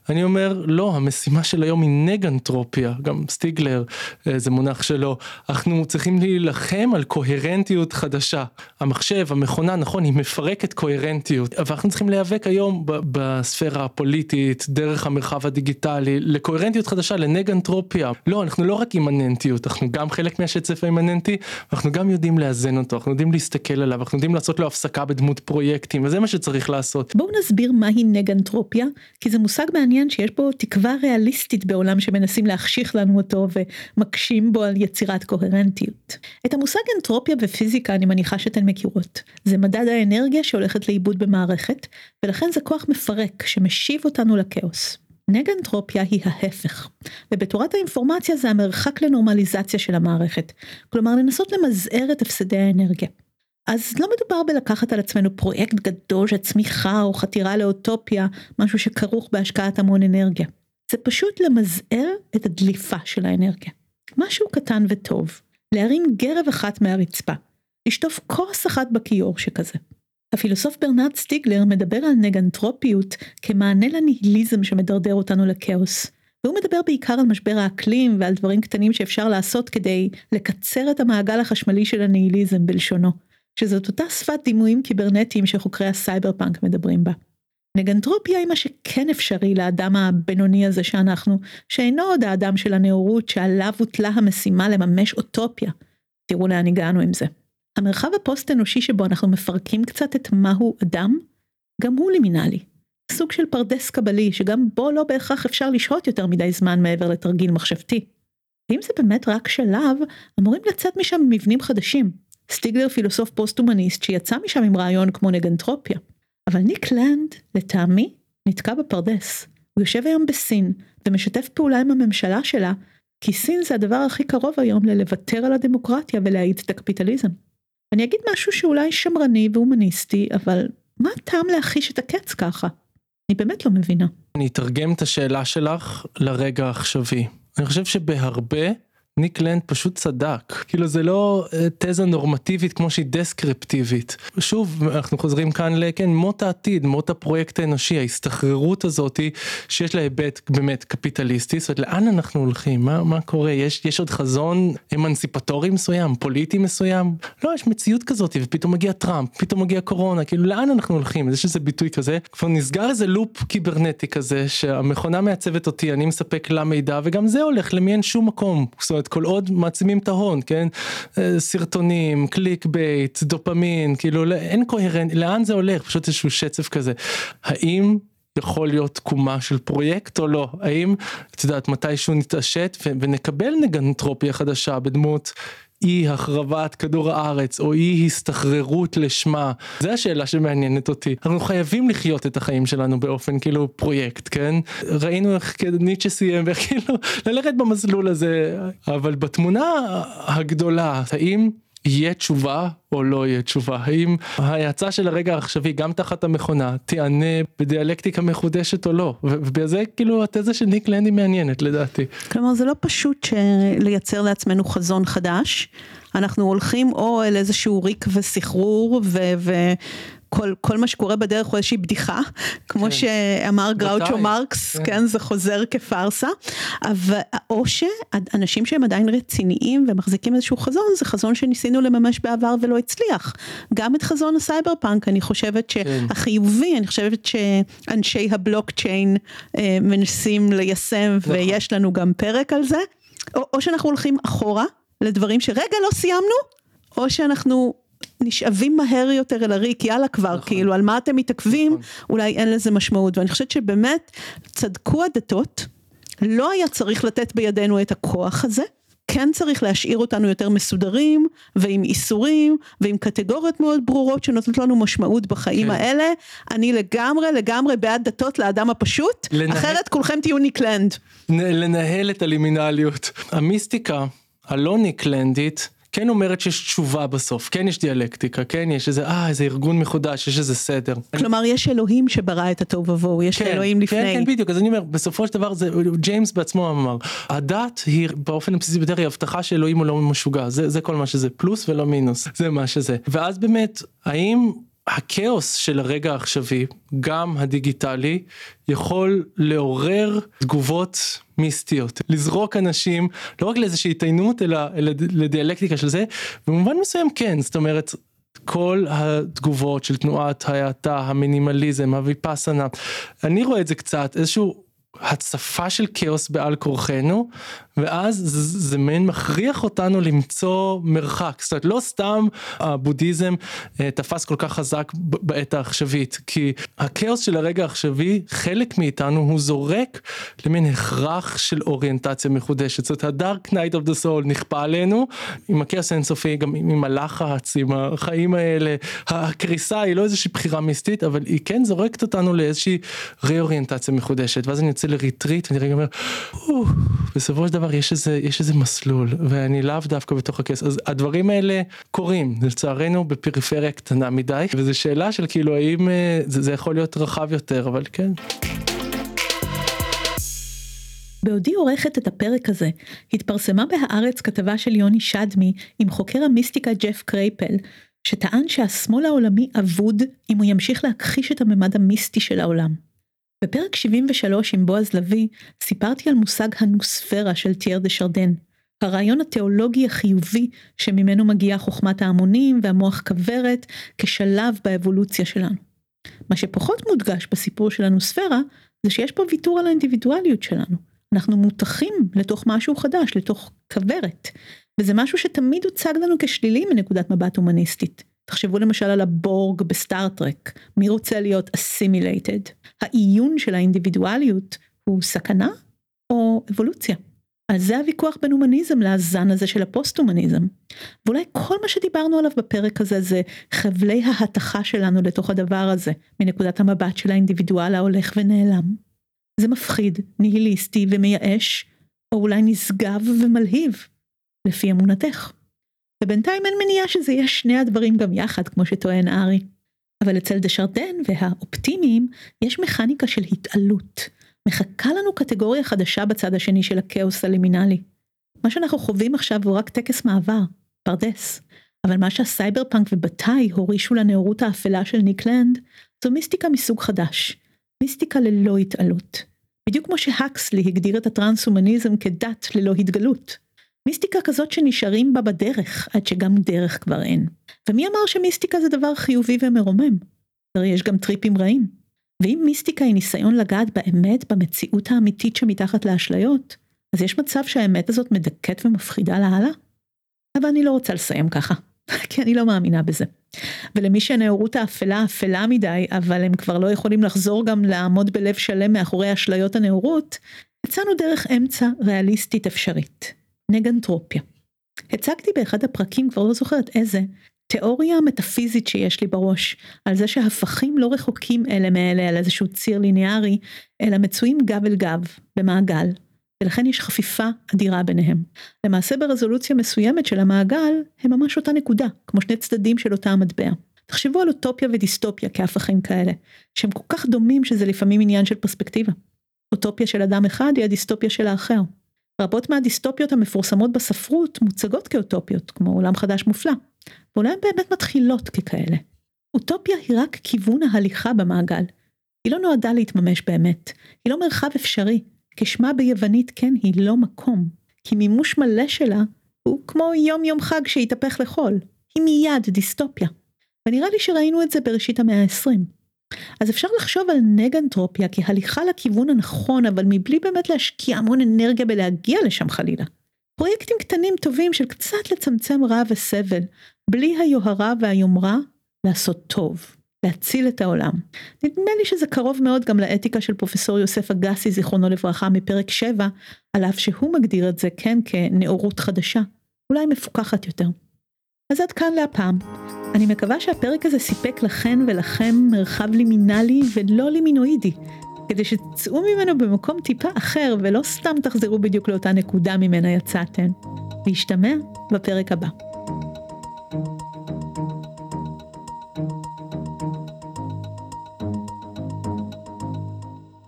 אני אומר לא המשימה של היום היא נגנטרופיה. גם סטיגלר אה, זה מונח שלו. אנחנו צריכים להילחם על קוהרנטיות חדשה. המחשב המכונה נכון היא מפרקת קוהרנטיות. אבל אנחנו צריכים להיאבק היום בספירה הפוליטית דרך המרחב הדיגיטלי לקוהרנטיות חדשה לנגנטרופיה. לא אנחנו לא רק אימננטיות אנחנו גם חלק מהשצף האימננטי אנחנו גם יודעים לאזן אותו אנחנו יודעים להסתכל עליו אנחנו יודעים לעשות לו הפסקה בדמות פרויקטים וזה מה שצריך לעשות. בואו נסביר מהי נגנטרופיה כי זה מושג מעניין שיש בו תקווה ריאליסטית בעולם שמנסים להחשיך לנו אותו ומקשים בו על יצירת קוהרנטיות. את המושג אנטרופיה ופיזיקה אני מניחה שאתן מכירות. זה מדד האנרגיה שהולכת לאיבוד במערכת ולכן זה כוח מפרק שמשיב אותנו לכאוס. נגנטרופיה היא ההפך, ובתורת האינפורמציה זה המרחק לנורמליזציה של המערכת, כלומר לנסות למזער את הפסדי האנרגיה. אז לא מדובר בלקחת על עצמנו פרויקט גדול של צמיחה או חתירה לאוטופיה, משהו שכרוך בהשקעת המון אנרגיה. זה פשוט למזער את הדליפה של האנרגיה. משהו קטן וטוב, להרים גרב אחת מהרצפה, לשטוף כוס אחת בכיור שכזה. הפילוסוף ברנרד סטיגלר מדבר על נגנטרופיות כמענה לניהיליזם שמדרדר אותנו לכאוס. והוא מדבר בעיקר על משבר האקלים ועל דברים קטנים שאפשר לעשות כדי לקצר את המעגל החשמלי של הניהיליזם בלשונו. שזאת אותה שפת דימויים קיברנטיים שחוקרי הסייבר פאנק מדברים בה. נגנטרופיה היא מה שכן אפשרי לאדם הבינוני הזה שאנחנו, שאינו עוד האדם של הנאורות שעליו הוטלה המשימה לממש אוטופיה. תראו לאן הגענו עם זה. המרחב הפוסט אנושי שבו אנחנו מפרקים קצת את מהו אדם, גם הוא לימינלי. סוג של פרדס קבלי שגם בו לא בהכרח אפשר לשהות יותר מדי זמן מעבר לתרגיל מחשבתי. אם זה באמת רק שלב, אמורים לצאת משם מבנים חדשים, סטיגלר פילוסוף פוסט-הומניסט שיצא משם עם רעיון כמו נגנטרופיה. אבל ניק לנד, לטעמי, נתקע בפרדס. הוא יושב היום בסין, ומשתף פעולה עם הממשלה שלה, כי סין זה הדבר הכי קרוב היום ללוותר על הדמוקרטיה ולהאיץ את הקפיטליזם. אני אגיד משהו שאולי שמרני והומניסטי, אבל מה הטעם להחיש את הקץ ככה? אני באמת לא מבינה. אני אתרגם את השאלה שלך לרגע העכשווי. אני חושב שבהרבה ניק לנד פשוט צדק. כאילו זה לא אה, תזה נורמטיבית כמו שהיא דסקריפטיבית. שוב אנחנו חוזרים כאן לכן מות העתיד מות הפרויקט האנושי ההסתחררות הזאתי שיש לה היבט באמת קפיטליסטי. זאת אומרת לאן אנחנו הולכים? מה מה קורה? יש יש עוד חזון אמנסיפטורי מסוים? פוליטי מסוים? לא יש מציאות כזאת ופתאום מגיע טראמפ פתאום מגיע קורונה. כאילו לאן אנחנו הולכים? יש איזה ביטוי כזה? כבר נסגר איזה לופ קיברנטי כזה שהמכונה מעצבת אותי אני מספק לה מידע וגם זה הולך למין שום מקום. זאת אומרת, כל עוד מעצימים את ההון כן? אה, סרטונים clickbait דופמין כאילו אין coherent לאן זה הולך? פשוט איזשהו שצף כזה. האם יכול להיות תקומה של פרויקט או לא? האם את יודעת מתישהו נתעשת ונקבל נגנטרופיה חדשה בדמות אי החרבת כדור הארץ או אי הסתחררות לשמה. זה השאלה שמעניינת אותי. אנחנו חייבים לחיות את החיים שלנו באופן כאילו פרויקט כן? ראינו איך ניטשה סיים וכאילו ללכת במסלול הזה. אבל בתמונה הגדולה האם יהיה תשובה או לא יהיה תשובה? האם ההאצה של הרגע העכשווי גם תחת המכונה תיענה בדיאלקטיקה מחודשת או לא? ובגלל זה כאילו התזה של ניק לנדי מעניינת לדעתי. כלומר זה לא פשוט לייצר לעצמנו חזון חדש. אנחנו הולכים או אל איזשהו ריק וסחרור ו... ו... כל, כל מה שקורה בדרך הוא איזושהי בדיחה, [laughs] כמו כן. שאמר גראוצ'ו מרקס, כן. כן, זה חוזר כפארסה, אבל, או שאנשים שהם עדיין רציניים ומחזיקים איזשהו חזון, זה חזון שניסינו לממש בעבר ולא הצליח. גם את חזון הסייבר פאנק, אני חושבת שהחיובי, כן. אני חושבת שאנשי הבלוקצ'יין אה, מנסים ליישם, נכון. ויש לנו גם פרק על זה, או, או שאנחנו הולכים אחורה לדברים שרגע לא סיימנו, או שאנחנו נשאבים מהר יותר אל הריק, יאללה כבר, נכון. כאילו, על מה אתם מתעכבים, נכון. אולי אין לזה משמעות. ואני חושבת שבאמת צדקו הדתות, לא היה צריך לתת בידינו את הכוח הזה. כן צריך להשאיר אותנו יותר מסודרים ועם איסורים ועם קטגוריות מאוד ברורות שנותנות לנו משמעות בחיים כן. האלה. אני לגמרי לגמרי בעד דתות לאדם הפשוט, לנה... אחרת כולכם תהיו ניקלנד. לנהל את הלימינליות. המיסטיקה הלא ניקלנדית כן אומרת שיש תשובה בסוף, כן יש דיאלקטיקה, כן יש איזה, אה, איזה ארגון מחודש, יש איזה סדר. כלומר, אני... יש אלוהים שברא את הטוב ובוהו, יש כן, אלוהים לפני. כן, כן, בדיוק, אז אני אומר, בסופו של דבר, זה, ג'יימס בעצמו אמר, הדת היא באופן הבסיסי ביותר היא הבטחה שאלוהים הוא לא משוגע, זה, זה כל מה שזה, פלוס ולא מינוס, זה מה שזה. ואז באמת, האם הכאוס של הרגע העכשווי, גם הדיגיטלי, יכול לעורר תגובות מיסטיות, לזרוק אנשים לא רק לאיזושהי התעיינות אלא, לדיאלקטיקה של זה, במובן מסוים כן, זאת אומרת כל התגובות של תנועת ההאטה, המינימליזם, הוויפאסנה, אני רואה את זה קצת איזשהו הצפה של כאוס בעל כורחנו ואז זה, מעין מכריח אותנו למצוא מרחק. זאת אומרת לא סתם הבודהיזם אה, תפס כל כך חזק בעת העכשווית כי הכאוס של הרגע העכשווי חלק מאיתנו הוא זורק למין הכרח של אוריינטציה מחודשת. זאת אומרת ה dark night of the soul נכפה עלינו עם הכאוס האינסופי גם עם הלחץ עם החיים האלה. הקריסה היא לא איזושהי בחירה מיסטית אבל היא כן זורקת אותנו לאיזושהי ריאוריינטציה מחודשת. ואז אני יוצא לריטריט ואני רגע אומר בסופו של דבר יש איזה יש איזה מסלול ואני לאו דווקא בתוך הכס אז הדברים האלה קורים לצערנו בפריפריה קטנה מדי וזו שאלה של כאילו האם אה, זה, זה יכול להיות רחב יותר אבל כן. בעודי עורכת את הפרק הזה, התפרסמה בהארץ כתבה של יוני שדמי עם חוקר המיסטיקה ג'ף קרייפל, שטען שהשמאל העולמי אבוד אם הוא ימשיך להכחיש את הממד המיסטי של העולם. בפרק 73 עם בועז לביא סיפרתי על מושג הנוספירה של טייאר דה שרדן, הרעיון התיאולוגי החיובי שממנו מגיעה חוכמת ההמונים והמוח כוורת כשלב באבולוציה שלנו. מה שפחות מודגש בסיפור של הנוספירה זה שיש פה ויתור על האינדיבידואליות שלנו. אנחנו מותכים לתוך משהו חדש, לתוך כוורת. וזה משהו שתמיד הוצג לנו כשלילי מנקודת מבט הומניסטית. תחשבו למשל על הבורג בסטארטרק, מי רוצה להיות assimilated? האיון של האינדיבידואליות הוא סכנה או אבולוציה? על זה הוויכוח בין הומניזם לזן הזה של הפוסט-הומניזם. ואולי כל מה שדיברנו עליו בפרק הזה זה חבלי ההתכה שלנו לתוך הדבר הזה, מנקודת המבט של האינדיבידואל ההולך ונעלם. זה מפחיד, ניהיליסטי ומייאש, או אולי נשגב ומלהיב, לפי אמונתך. ובינתיים אין מניעה שזה יהיה שני הדברים גם יחד, כמו שטוען ארי. אבל אצל דשרדן והאופטימיים יש מכניקה של התעלות. מחכה לנו קטגוריה חדשה בצד השני של הכאוס הלימינלי. מה שאנחנו חווים עכשיו הוא רק טקס מעבר, פרדס. אבל מה שהסייבר פאנק ובתאי הורישו לנאורות האפלה של ניק לנד, זו מיסטיקה מסוג חדש. מיסטיקה ללא התעלות. בדיוק כמו שהקסלי הגדיר את הטרנס-הומניזם כדת ללא התגלות. מיסטיקה כזאת שנשארים בה בדרך, עד שגם דרך כבר אין. ומי אמר שמיסטיקה זה דבר חיובי ומרומם? הרי יש גם טריפים רעים. ואם מיסטיקה היא ניסיון לגעת באמת במציאות האמיתית שמתחת לאשליות, אז יש מצב שהאמת הזאת מדכאת ומפחידה לאללה? אבל אני לא רוצה לסיים ככה, [laughs] כי אני לא מאמינה בזה. ולמי שהנאורות האפלה אפלה מדי, אבל הם כבר לא יכולים לחזור גם לעמוד בלב שלם מאחורי אשליות הנאורות, הצענו דרך אמצע ריאליסטית אפשרית. נגנטרופיה. הצגתי באחד הפרקים, כבר לא זוכרת איזה, תיאוריה מטאפיזית שיש לי בראש, על זה שהפכים לא רחוקים אלה מאלה על איזשהו ציר ליניארי, אלא מצויים גב אל גב, במעגל, ולכן יש חפיפה אדירה ביניהם. למעשה ברזולוציה מסוימת של המעגל, הם ממש אותה נקודה, כמו שני צדדים של אותה המטבע. תחשבו על אוטופיה ודיסטופיה כהפכים כאלה, שהם כל כך דומים שזה לפעמים עניין של פרספקטיבה. אוטופיה של אדם אחד היא הדיסטופיה של האחר. רבות מהדיסטופיות המפורסמות בספרות מוצגות כאוטופיות, כמו עולם חדש מופלא, ואולי הן באמת מתחילות ככאלה. אוטופיה היא רק כיוון ההליכה במעגל. היא לא נועדה להתממש באמת, היא לא מרחב אפשרי, כשמה ביוונית כן היא לא מקום, כי מימוש מלא שלה הוא כמו יום יום חג שהתהפך לחול, היא מיד דיסטופיה. ונראה לי שראינו את זה בראשית המאה ה-20. אז אפשר לחשוב על נגנטרופיה כהליכה לכיוון הנכון, אבל מבלי באמת להשקיע המון אנרגיה בלהגיע לשם חלילה. פרויקטים קטנים טובים של קצת לצמצם רע וסבל, בלי היוהרה והיומרה, לעשות טוב, להציל את העולם. נדמה לי שזה קרוב מאוד גם לאתיקה של פרופסור יוסף אגסי, זיכרונו לברכה, מפרק 7, על אף שהוא מגדיר את זה, כן, כנאורות חדשה, אולי מפוקחת יותר. אז עד כאן להפעם. אני מקווה שהפרק הזה סיפק לכן ולכם מרחב לימינלי ולא לימינואידי, כדי שתצאו ממנו במקום טיפה אחר ולא סתם תחזרו בדיוק לאותה נקודה ממנה יצאתן. להשתמע בפרק הבא.